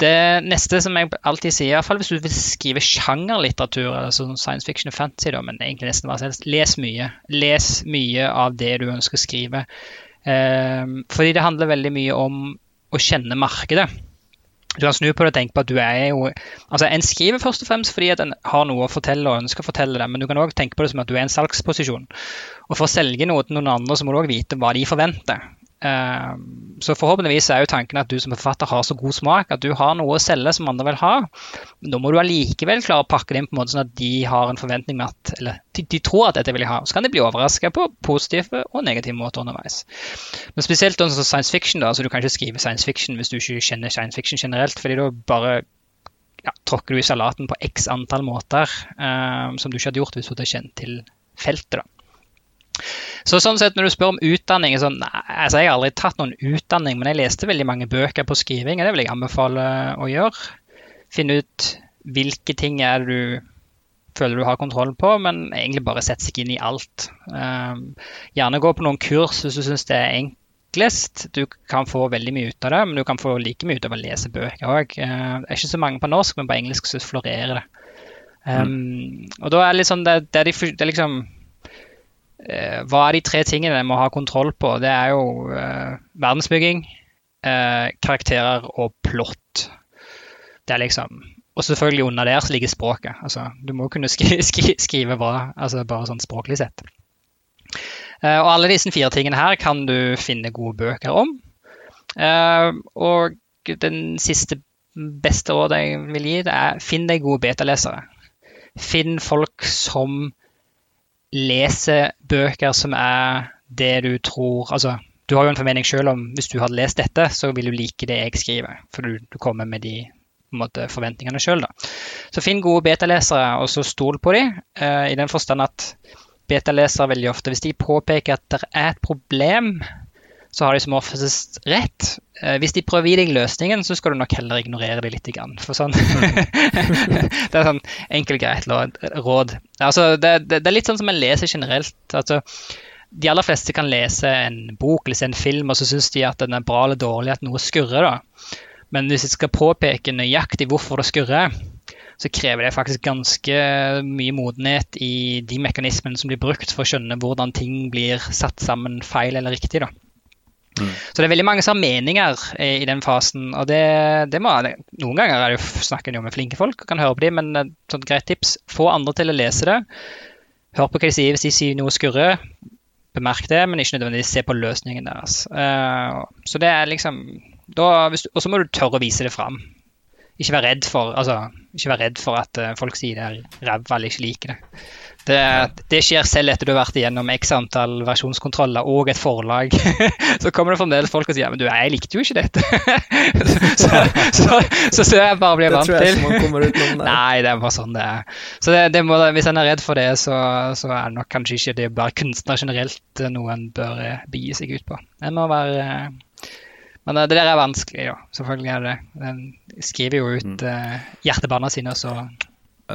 Det neste som jeg alltid sier, i hvert fall hvis du vil skrive sjangerlitteratur, eller sånn science fiction og fantasy, da, men egentlig nesten hva som helst, les mye. Les mye av det du ønsker å skrive. Um, fordi det handler veldig mye om å kjenne markedet. Du kan snu på det og tenke på at du er jo Altså, En skriver først og fremst fordi at en har noe å fortelle og ønsker å fortelle det, men du kan òg tenke på det som at du er i en salgsposisjon. Og For å selge noe til noen andre, så må du òg vite hva de forventer. Ehm, så forhåpentligvis er jo tanken at du som forfatter har så god smak at du har noe å selge som andre vil ha. Men da må du allikevel klare å pakke det inn på en måte sånn at de har en forventning med at Eller de, de tror at dette vil de ha. Så kan de bli overraska på positive og negative måter underveis. Men spesielt sånn science fiction, da. Så du kan ikke skrive science fiction hvis du ikke kjenner science fiction generelt. fordi da bare ja, tråkker du i salaten på x antall måter um, som du ikke hadde gjort hvis du hadde kjent til feltet. da. Så sånn sett, når du spør om utdanning sånn, altså Jeg har aldri tatt noen utdanning, men jeg leste veldig mange bøker på skriving, og det vil jeg anbefale å gjøre. Finne ut hvilke ting er det du føler du har kontroll på, men egentlig bare sette seg inn i alt. Um, gjerne gå på noen kurs hvis du syns det er enklest. Du kan få veldig mye ut av det, men du kan få like mye ut av å lese bøker òg. Uh, det er ikke så mange på norsk, men på engelsk så florerer det. Um, mm. Og da er sånn det, det, er, de, det er liksom Eh, hva er de tre tingene jeg må ha kontroll på? Det er jo eh, verdensbygging, eh, karakterer og plott. Det er liksom Og selvfølgelig under der så ligger språket. Altså, du må kunne skri, skri, skrive bra, altså bare sånn språklig sett. Eh, og alle disse fire tingene her kan du finne gode bøker om. Eh, og den siste beste rådet jeg vil gi, det er finn deg gode betalesere. Finn folk som leser bøker som er det du tror Altså, du har jo en formening selv om hvis du hadde lest dette, så vil du like det jeg skriver. For du, du kommer med de måte, forventningene sjøl. Så finn gode betalesere, og så stol på dem. Uh, I den forstand at betalesere veldig ofte, hvis de påpeker at det er et problem så har de som oftest rett. Eh, hvis de prøver å gi deg løsningen, så skal du nok heller ignorere dem litt. For sånn Det er sånn enkelt, greit råd. Altså, det, det, det, er litt sånn som en leser generelt. Altså, de aller fleste kan lese en bok eller se en film, og så syns de at den er bra eller dårlig, at noe skurrer. da. Men hvis jeg skal påpeke nøyaktig hvorfor det skurrer, så krever det faktisk ganske mye modenhet i de mekanismene som blir brukt for å skjønne hvordan ting blir satt sammen feil eller riktig. da. Mm. Så det er veldig mange som har meninger i den fasen. og det, det må, Noen ganger er det jo, snakker de med flinke folk og kan høre på dem, men et sånt greit tips få andre til å lese det. Hør på hva de sier hvis de sier noe skurrer. Bemerk det, men ikke nødvendigvis se på løsningen deres. Uh, så det er liksom Og så må du tørre å vise det fram. Ikke være redd for, altså, ikke være redd for at uh, folk sier det er ræva eller ikke liker det. Det, det, skjer selv etter du har vært igjennom x antall versjonskontroller og et forlag. så kommer det fremdeles folk og sier men du, jeg likte jo ikke dette. så, så, så, så, jeg bare blir vant til. Det tror jeg ikke kommer utenom. Nei, det er bare sånn det er. Så det, det må, Hvis en er redd for det, så, så er det nok kanskje ikke det bare kunstner generelt noe en bør eh, begi seg ut på. En må være Men eh, det der er vanskelig, jo. Selvfølgelig er det. Den skriver jo ut uh, hjertebarna sine, så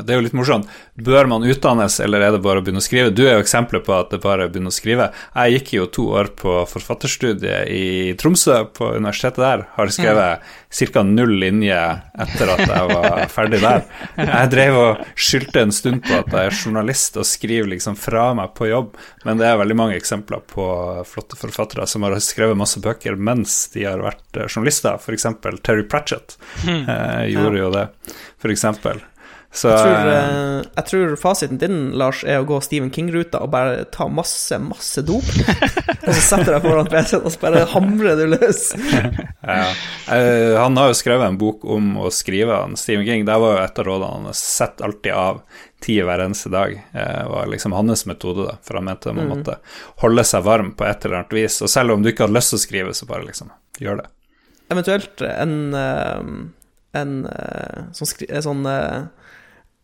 Det er jo litt morsomt. Bør man utdannes, eller er det bare å begynne å skrive? Du er jo eksempelet på at det bare er å begynne å skrive. Jeg gikk jo to år på forfatterstudiet i Tromsø, på universitetet der. Har skrevet ca. null linje etter at jeg var ferdig der. Jeg drev og skyldte en stund på at jeg er journalist og skriver liksom fra meg på jobb, men det er veldig mange eksempler på flotte forfattere som har skrevet masse bøker mens de har vært journalister. F.eks. Terry Pratchett eh, gjorde jo det, f.eks. Så Jeg tror, eh, eh, jeg tror fasiten din, Lars, er å gå Stephen King-ruta og bare ta masse, masse dop. og så setter deg foran PC-en og så bare hamrer du løs. Ja. Eh, han har jo skrevet en bok om å skrive, han Stephen King. Det var jo et av rådene hans sett alltid av tid hver eneste dag. Eh, var liksom hans metode, da, for han mente man måtte holde seg varm på et eller annet vis. Og selv om du ikke hadde lyst til å skrive, så bare liksom gjør det. Eventuelt en, en sånn, sånn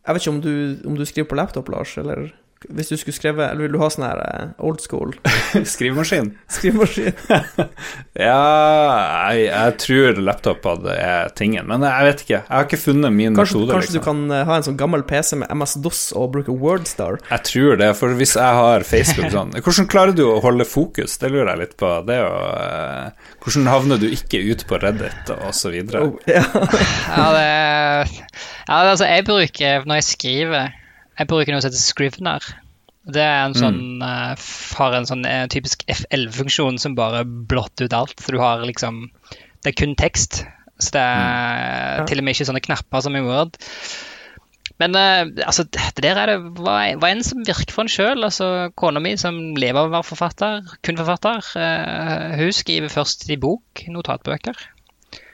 Jeg vet ikke om du, om du skriver på laptop, Lars, eller hvis du skulle skrevet Eller vil du ha sånn her eh, old school Skrivemaskin? skrivemaskin? Ja, jeg, jeg tror laptop hadde er tingen, men jeg vet ikke. Jeg har ikke funnet min Kanskje, metode. kanskje du liksom. kan eh, ha en sånn gammel PC med MS-DOS og bruke Wordstar? Jeg tror det, for hvis jeg har Facebook sånn Hvordan klarer du å holde fokus? Det lurer jeg litt på. Det er jo uh, Hvordan havner du ikke ut på Reddit og så videre? Oh, ja. Ja, det Ja, altså, jeg bruker Når jeg skriver Jeg bruker noe som heter Scrivener. Det er en sånn eh, har en sånn eh, typisk F11-funksjon som bare blotter ut alt. Så du har liksom Det er kun tekst. Så det er Ja. til og med ikke sånne knapper som i Word. Men eh, altså, det der er det hva, hva enn som virker for en sjøl. Altså, Kona mi, som lever av å være forfatter, kun forfatter, hun skriver først i bok, notatbøker.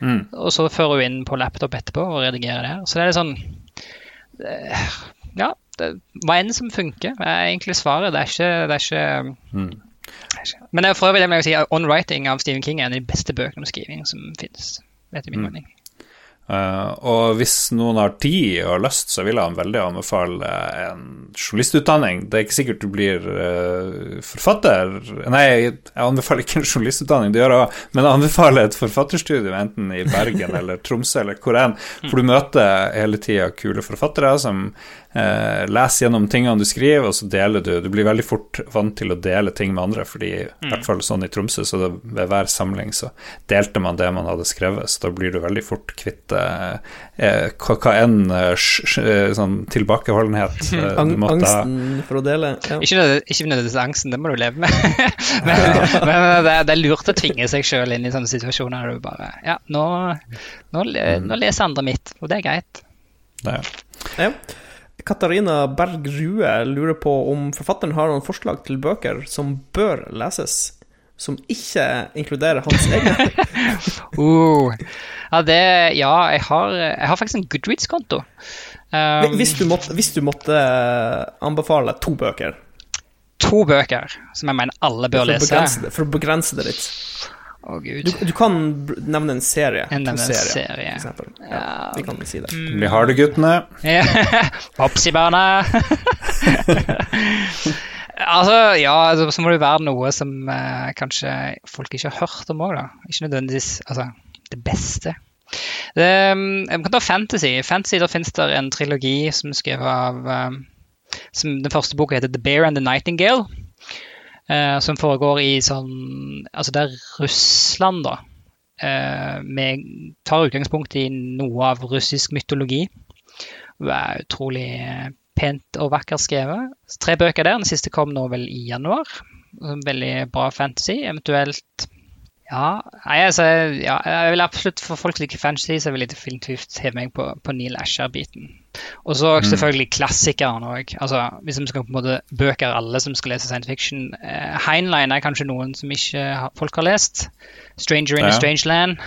Mm. Og så fører hun inn på laptop etterpå og redigerer det. Så det er litt sånn Ja, det, hva enn som funker, er egentlig svaret. Det er ikke, det er ikke, Mm. det er ikke. Men for øvrig det jeg si, On Writing av Stephen King er en av de beste bøkene om skriving som finnes. Etter min Mm. mening. Uh, og hvis noen har tid og lyst, så vil jeg veldig anbefale en journalistutdanning. Det er ikke sikkert du blir uh, forfatter Nei, jeg anbefaler ikke en journalistutdanning, det gjør jeg også, men jeg anbefaler et forfatterstudium enten i Bergen eller Tromsø eller hvor enn, for du møter hele tida kule forfattere som eh, leser gjennom tingene du skriver, og så deler du. Du blir veldig fort vant til å dele ting med andre, fordi i hvert fall sånn i Tromsø, så det, ved hver samling så delte man det man hadde skrevet, så da blir du veldig fort kvitt eh, eh, hva, hva enn eh, eh, sånn tilbakeholdenhet eh, Ang du måtte ha. angsten for å dele. Ja. Ikke nødvendigvis ikke nødvendigvis angsten, det må du leve med. men men det, er, det er lurt å tvinge seg sjøl inn i sånne situasjoner der du bare Ja, nå, nå, nå leser andre mitt, og det er greit. Det. er. Ja. Katarina Berg Rue lurer på om forfatteren har noen forslag til bøker som bør leses, som ikke inkluderer hans egne. Uh, ja, det, ja jeg, har, jeg har faktisk en Goodreads-konto. Um, Hvis du måtte, hvis du måtte eh, anbefale to bøker To bøker som jeg mener alle bør for å lese. begrense det, å begrense det litt Å, gud. Du, du kan nevne en serie. En nevne en serier, serie. Ja, Ja. vi kan si det. Det blir Hardeguttene. Popsi-barna! altså, ja, altså, så må det jo være noe som eh, kanskje folk ikke har hørt om òg, da. Ikke nødvendigvis altså, det beste. Det, um, jeg kan ta fantasy. Fantasy, Da finnes det en trilogi som er skrevet av um, som Den første boka heter The Bear and the Nightingale. Eh, som foregår i sånn Altså, det er Russland, da. Eh, med, tar utgangspunkt i noe av russisk mytologi. Det er utrolig eh, pent og vakkert skrevet. Tre bøker der. Den siste kom nå vel i januar. Veldig bra fantasy. Eventuelt Ja, nei, altså, ja jeg vil absolutt for folk som liker fantasy, så vil jeg definitivt heve meg på, på Neil Asher-biten. Og så selvfølgelig klassikeren òg. Altså, hvis vi skal på en måte bøker alle som skal lese science fiction. Eh, Heinlein er kanskje noen som ikke folk har lest. 'Stranger in Ja. a Strange Land'.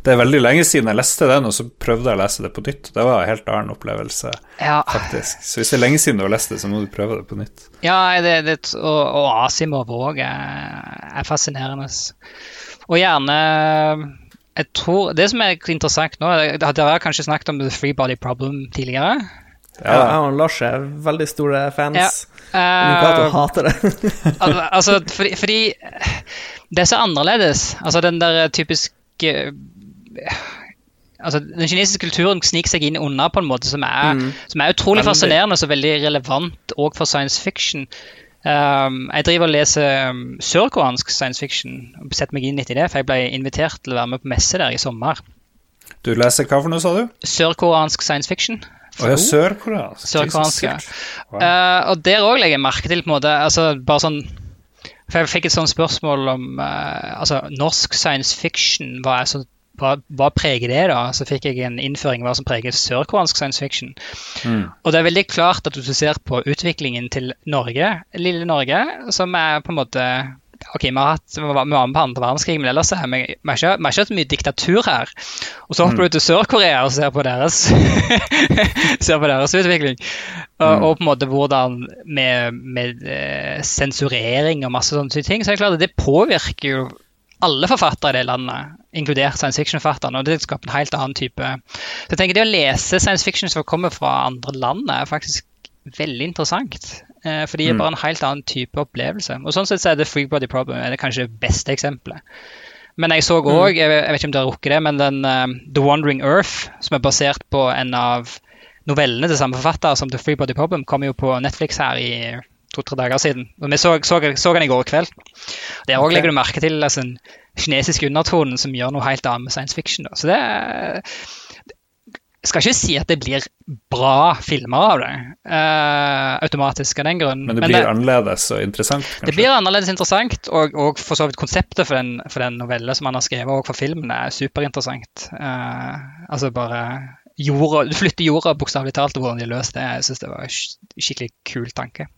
Det er veldig lenge siden jeg leste den, og så prøvde jeg å lese det på nytt. Det var en helt annen opplevelse, Ja, faktisk. Så hvis det er lenge siden du har lest det, så må du prøve det på nytt. Ja, det, det, og, og Asimov òg er, er fascinerende. Og gjerne jeg tror, Det som er interessant nå Dere har kanskje snakket om The Free Body Problem tidligere. Ja, jeg og Lars er veldig store fans. Ja. Lukato du hater det. altså, fordi, fordi Det er så annerledes. Altså den der typiske altså Den kinesiske kulturen sniker seg inn unna på en måte som er, Mm. som er utrolig Veldig. fascinerende og veldig relevant òg for science fiction. Um, jeg driver og leser um, sørkoreansk science fiction og setter meg inn litt i det, for jeg ble invitert til å være med på messe der i sommer. Du leser hva for noe, sa du? Sørkoreansk science fiction. Å ja, sørkoreansk. Sørkoreansk, ja. Wow. Uh, og der òg legger jeg merke til på en måte, altså bare sånn For jeg fikk et sånt spørsmål om uh, altså norsk science fiction, hva, er så, hva, hva preger det? da? Så fikk jeg en innføring i hva som preger sørkoreansk science fiction. Mm. Og det er veldig klart at hvis du ser på utviklingen til Norge, lille Norge, som er på en måte Ok, vi har hatt, vi var med på andre verdenskrig, men ellers har vi, vi har ikke, vi har ikke hatt mye diktatur her. Og så hopper du til Sør-Korea og ser på deres ser på deres utvikling. Og, og på en måte hvordan med, med eh, sensurering og masse sånne ting. Så er det klart at det påvirker jo alle forfattere i det landet, inkludert science fiction-forfatterne. Og det skaper en helt annen type Så jeg tenker det å lese science fiction som kommer fra andre land, er faktisk veldig interessant. Eh, For det gir Mm. bare en helt annen type opplevelse. Og sånn sett så er The Free Body Problem er det kanskje det beste eksempelet. Men jeg så òg, jeg, vet- jeg vet ikke om dere rukker det, men den uh, The Wandering Earth, som er basert på en av novellene til samme forfatter som The Free Body Problem, kom jo på Netflix her i to-tre dager siden. Og vi så, så, så den i går kveld. Der òg okay. legger du merke til altså, den kinesiske undertonen som gjør noe helt annet med science fiction. Da. Så det jeg skal ikke si at det blir bra filmer av det, uh, automatisk av den grunn. Men det blir annerledes og interessant, kanskje? det blir annerledes interessant, og, og for så vidt konseptet for den, for den novelle som han har skrevet, og for filmen, er superinteressant. Uh, altså bare jorda, Du flytter jorda bokstavelig talt, og hvordan de løser det. Jeg syns det var en skikkelig kul tanke.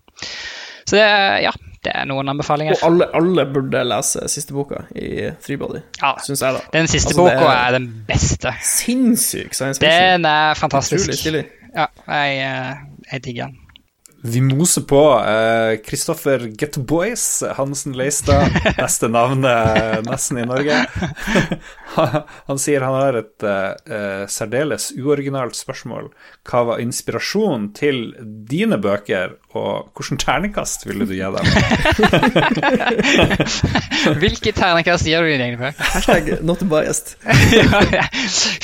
Så det, ja, det er noen anbefalinger. Og alle, alle burde lese siste boka i Freebody, Ja, syns jeg, da. den siste Altså, boka er- er den beste. Sinnssyk science fiction. Den er fantastisk. Utrolig stilig. Ja, jeg, eh, jeg digger den. Vi moser på. Kristoffer Kristoffer Getboys Hansen Leistad, beste navnet nesten i Norge. Han sier han har et eh, eh, særdeles uoriginalt spørsmål. Hva var inspirasjonen til dine bøker, og hvilken terningkast ville du gi dem? Hvilke terningkast gir du dine egne bøker? Hashtag not biased.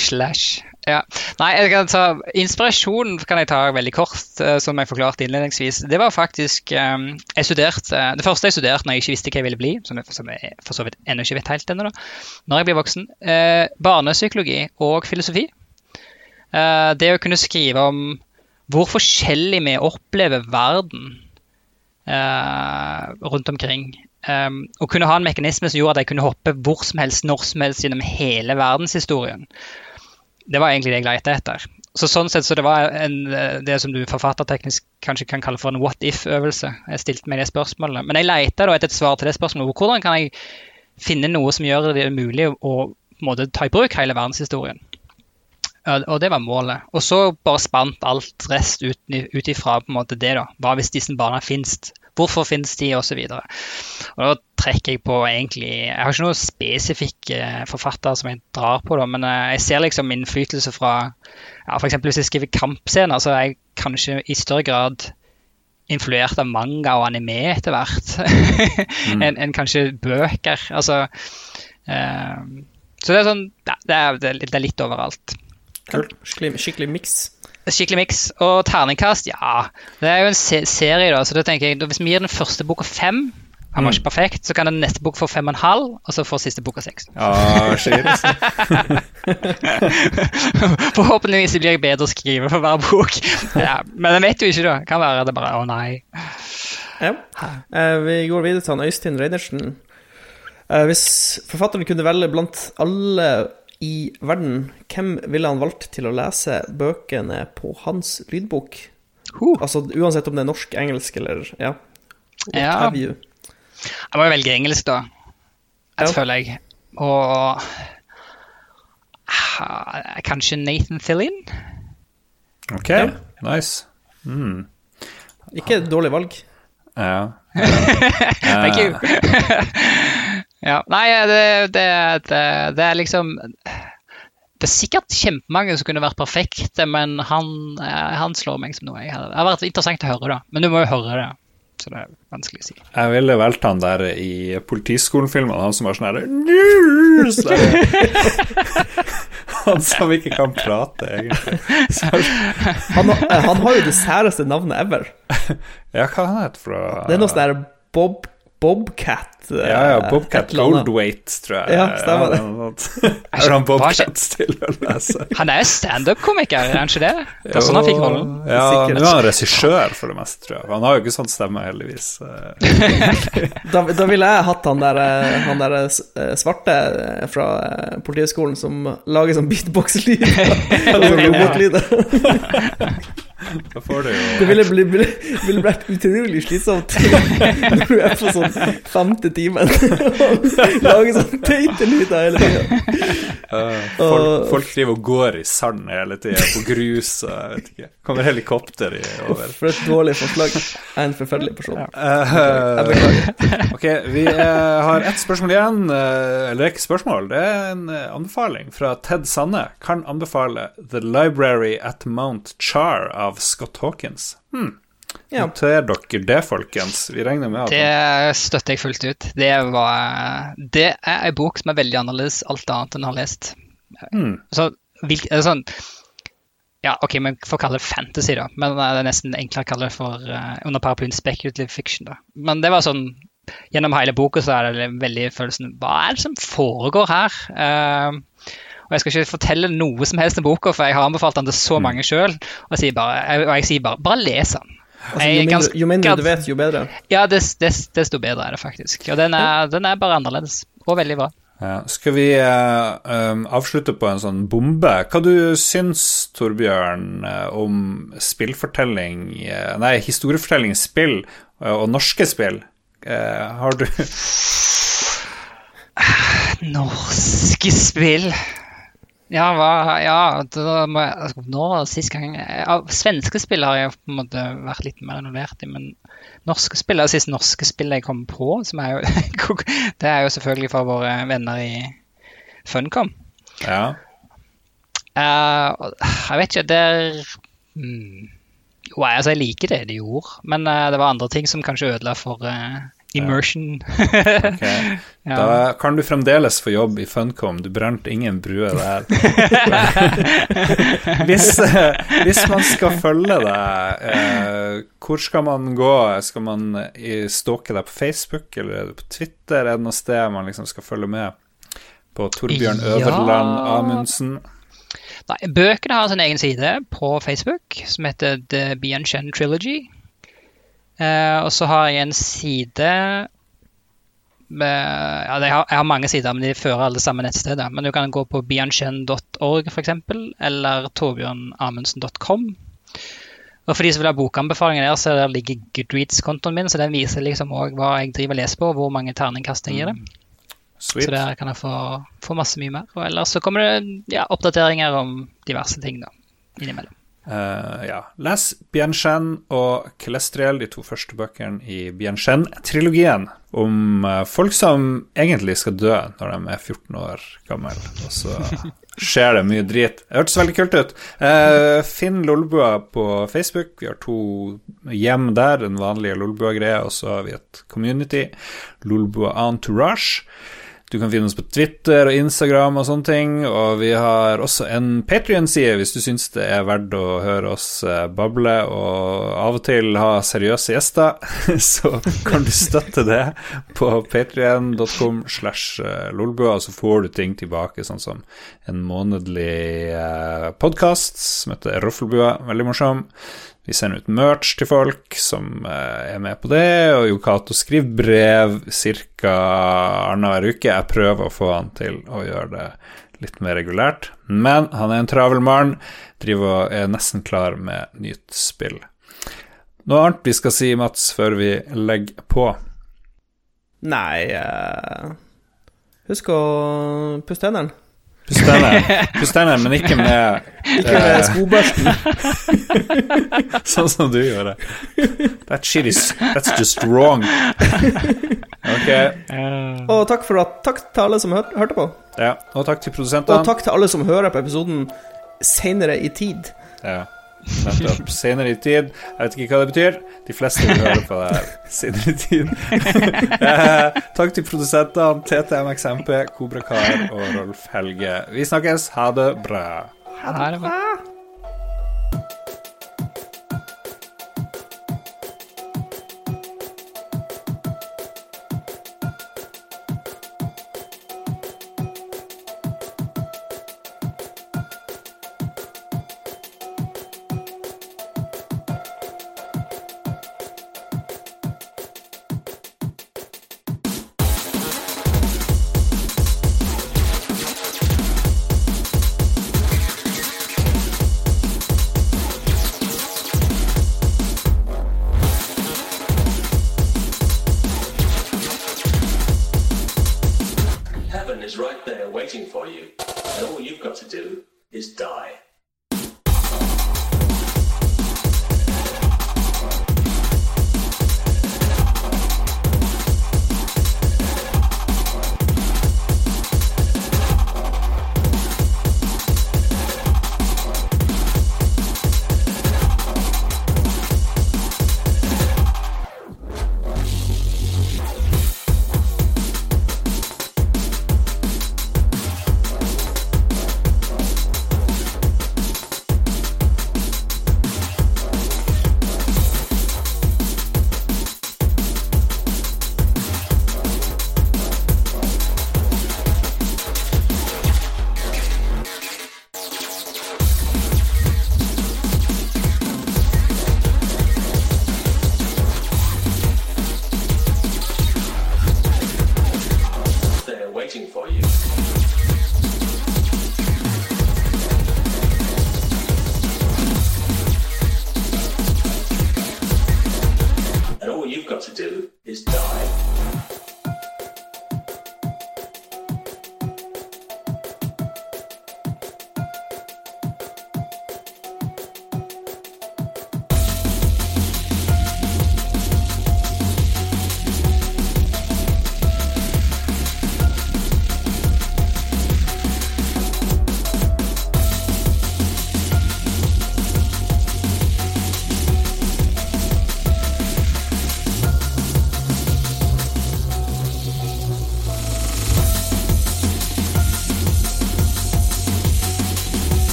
Slash. Ja. Nei, ta inspirasjonen kan jeg ta veldig kort, eh, som jeg forklarte innledningsvis. Det var faktisk eh, jeg studerte, Det første jeg studerte når jeg ikke visste hva jeg ville bli, som jeg, for så vidt ennå ikke vet helt ennå, da, når jeg blir voksen, eh, barnepsykologi og filosofi. Eh, det å kunne skrive om hvor forskjellig vi opplever verden rundt omkring. Um, å kunne ha en mekanisme som gjorde at jeg kunne hoppe hvor som helst, når som helst gjennom hele verdenshistorien. Det var egentlig det jeg lette etter. Så sånn sett så det var en, eh, det som du forfatterteknisk kanskje kan kalle for en what if-øvelse. Jeg stilte meg det spørsmålet. Men jeg lette etter et svar til det spørsmålet. Hvordan kan jeg finne noe som gjør det mulig å måte, ta i bruk hele verdenshistorien? Og det var målet. Og så bare spant alt rest ut, ut ifra på en måte det. da. Hva hvis disse barna finnes? Hvorfor finnes de? Og så videre. Og da trekker jeg på egentlig Jeg har ikke noen spesifikke forfattere som jeg drar på, da, men eh, jeg ser liksom innflytelse fra ja, F.eks. hvis jeg skriver kampscener, så er jeg kanskje i større grad influert av manga og anime etter hvert enn en kanskje bøker. Altså eh, Så det er sånn ja, det, er, det er litt overalt. Kult. Skikkelig, skikkelig miks. Skikkelig miks. Og terningkast, ja. Det er jo en se serie, da, så da tenker jeg hvis vi gir den første boka fem han var Mm. ikke perfekt, så kan den neste bok få fem og en halv, og så får siste boka seks. Ah. Forhåpentligvis blir jeg bedre å skrive for hver bok. Ja, men jeg vet jo ikke, da. Kan være det bare å nei. Ja. Eh, vi går videre til han Øystein Reinertsen. Eh, hvis forfatteren kunne velge blant alle i verden, hvem ville han valgt til å lese bøkene på hans lydbok? Huh. Altså uansett om det er norsk, engelsk eller ja. What Ja. have you? Jeg må jo velge engelsk, da. Jeg Ja. føler jeg. Og ah, Kanskje Nathan Fillian? Ok, nice. Mm. Ikke et dårlig valg. Ja. Thank you. Ja, nei, det, det, det, det er liksom Det er sikkert kjempemange som kunne vært perfekte, men han, eh, han slår meg som noe jeg hadde Det har vært interessant å høre, da. Men du må jo høre det. Så det er vanskelig å si. Jeg ville valgt han der i Politiskolen-filmen, han som var sånn herre «News!» Han som ikke kan prate, egentlig. Han, har- han har jo det særeste navnet ever. ja, hva han heter fra Det er noe sånn der Bob Bobcat. eh, Ja, ja, Bobcat et. Goldweight, tror jeg. Ja, stemmer det. Er han Bobcat til å lese? Han er standup-komiker, er han ikke det? Det er sånn han fikk rollen. Ja, nå er han regissør for det meste, tror jeg. Han har jo ikke sånn stemme, heldigvis. Eh, Da, da ville jeg hatt han der, eh, han der svarte fra Politihøgskolen som lager sånn beatbox-lyd. Ja, robotlyder. Da får du Det ville, bli, bli, ville vært utrolig slitsomt når du er på sånn femte timen og lager sånn teite lyder hele tida. Uh, folk, folk driver og går i sand hele tida, på grus og jeg vet ikke. Kommer helikopter i over. For et dårlig forslag. Jeg er en forferdelig person. Eh, Jeg beklager. ok, vi uh, har ett spørsmål igjen. Uh, eller ikke spørsmål, det er en eh, anbefaling fra Ted Sanne. Kan anbefale The Library at Mount Char av Scott Hawkins. Hmm. Ja. Noter dere det, folkens. Vi regner med at Det støtter jeg fullt ut. Det, var, det er en bok som er veldig annerledes alt annet enn jeg har lest. Hmm. Så, er sånn Ja, OK, vi får kalle det fantasy, da. Men det er nesten enklere å kalle det for uh, under paraplyen speculative fiction. da. Men det var sånn Gjennom hele boka så er det veldig følelsen Hva er det som foregår her? Eh, og Jeg skal ikke fortelle noe som helst om boka, for jeg har anbefalt den til så mange sjøl. Og, jeg sier bare- jeg- sier bare bare les den. Altså, jo, mindre, jo mindre du vet, jo bedre. Ja, des, des, desto bedre er det faktisk. Og den er, den er bare annerledes. Og veldig bra. Ja, skal vi uh, um, avslutte på en sånn bombe? Hva du syns, Torbjørn, eh, om spillfortelling eh, Nei, historiefortelling spill og norske spill? Har du Norske spill Ja, hva Ja, da må jeg altså, Nå sist gang ja, Svenske spill har jeg på en måte vært litt mer involvert i, men norske spill er det siste norske spillet jeg kom på, som er jo Det er jo selvfølgelig fra våre venner i Funcom. Ja. Uh, jeg vet ikke, det er mm, Jo, altså, jeg liker det de gjorde, men uh, det var andre ting som kanskje ødela for eh, immersion. okay. Ja. Da kan du fremdeles få jobb i Funcom. Du brente ingen bruer der. hvis, eh, hvis man skal følge deg, eh, hvor skal man gå? Skal man stalke deg på Facebook eller er på Twitter? Er det noe sted man liksom skal følge med på Torbjørn Ja. Øverland Amundsen? Nei, bøkene har sin egen side på Facebook som heter The Bianchen Trilogy. Eh, og så har jeg en side med, ja, jeg har, jeg har mange sider, men de fører alle samme nettsteder. Men du kan gå på bianchen.org f.eks., eller torbjørnamundsen.com. Og for de som vil ha bokanbefalinger der, så der ligger Goodreads-kontoen min, så den viser liksom også hva jeg driver og leser på, og hvor mange terningkast jeg gir det. Sweet. Så der kan jeg få, få masse mye mer. Og ellers så kommer det ja, oppdateringer om diverse ting da, innimellom. Eh, ja. Les Bianchen og Celestriel, de to første bøkene i Bianchen-trilogien, om uh, folk som egentlig skal dø når de er 14 år gamle, og så skjer det mye drit. Det hørtes veldig kult ut. Uh, finn Lolbua på Facebook. Vi har to hjem der, den vanlige Lolbua-greia, og så har vi et community, Lolbua Entourage. Du kan finne oss på Twitter og Instagram og sånne ting. Og vi har også en Patrion-side hvis du syns det er verdt å høre oss eh, bable og av og til ha seriøse gjester. Så kan du støtte det på patrion.com slash eh, lolbua, og så får du ting tilbake, sånn som en månedlig eh, podkast som heter Roffelbua. Veldig morsom. Vi sender ut merch til folk som eh, er med på det, og Yokato skriver brev ca. annenhver uke. Jeg prøver å få han til å gjøre det litt mer regulært, men han er en travel mann, driver og er nesten klar med nytt spill. Noe annet vi skal si, Mats, før vi legger på? Nei eh, Husk å puste. Tennene, Pust tennene, men ikke med Ikke med eh, skobørsten. sånn som du gjør det. That shit is That's just wrong. Ok. Og takk, for at, takk til alle som hør, hørte på. Ja, og takk til produsentene. Og takk til alle som hører på episoden senere i tid. Ja. Nettopp. Senere i tid. Jeg vet ikke hva det betyr. De fleste vil høre på det her senere i tid. eh, takk til produsentene TTMXMP, Kobrakar og Rolf Helge. Vi snakkes. Ha det bra. Ha det bra.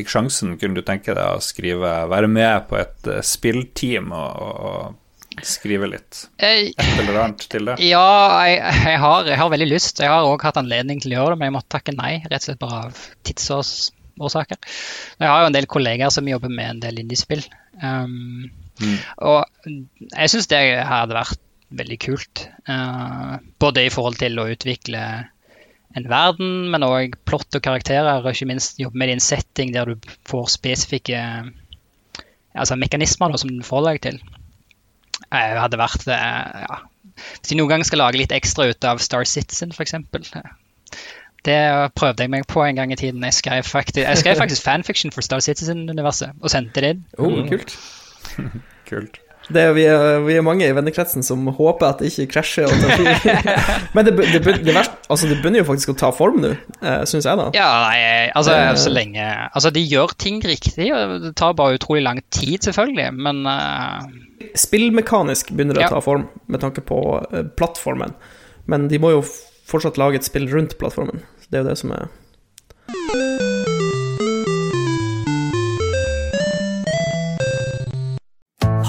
Fikk sjansen, kunne du tenke deg å skrive Være med på et uh, spillteam og, og skrive litt? Eh, Et eller annet til det? Ja, jeg, jeg, har, jeg har veldig lyst. Jeg har òg hatt anledning til å gjøre det, men jeg måtte takke nei, rett og slett bare av tidsårsaker. Jeg har jo en del kollegaer som jobber med en del indiespill. Um, Og jeg syns det hadde vært veldig kult. Uh, både i forhold til å utvikle en verden, men òg plott og karakterer, og ikke minst jobbe med en setting der du får spesifikke altså mekanismer da, som du forholder deg til. Jeg hadde vært eh, ja. Hvis jeg noen gang skal lage litt ekstra ut av Star Citizen, f.eks. Det prøvde jeg meg på en gang i tiden. Jeg skrev faktisk, jeg skrev faktisk fanfiction for Star Citizen-universet og sendte det inn. Oh, kult. Kult. Det vi, er, vi er mange i vennekretsen som håper at det ikke krasjer. Men det, det, det, verste, altså det begynner jo faktisk å ta form nå, eh, syns jeg, da. Ja, nei, altså Eh. så lenge Altså, de gjør ting riktig, og det tar bare utrolig lang tid, selvfølgelig, men uh... Spillmekanisk begynner det Ja. å ta form med tanke på plattformen. Men de må jo fortsatt lage et spill rundt plattformen. Det er jo det som er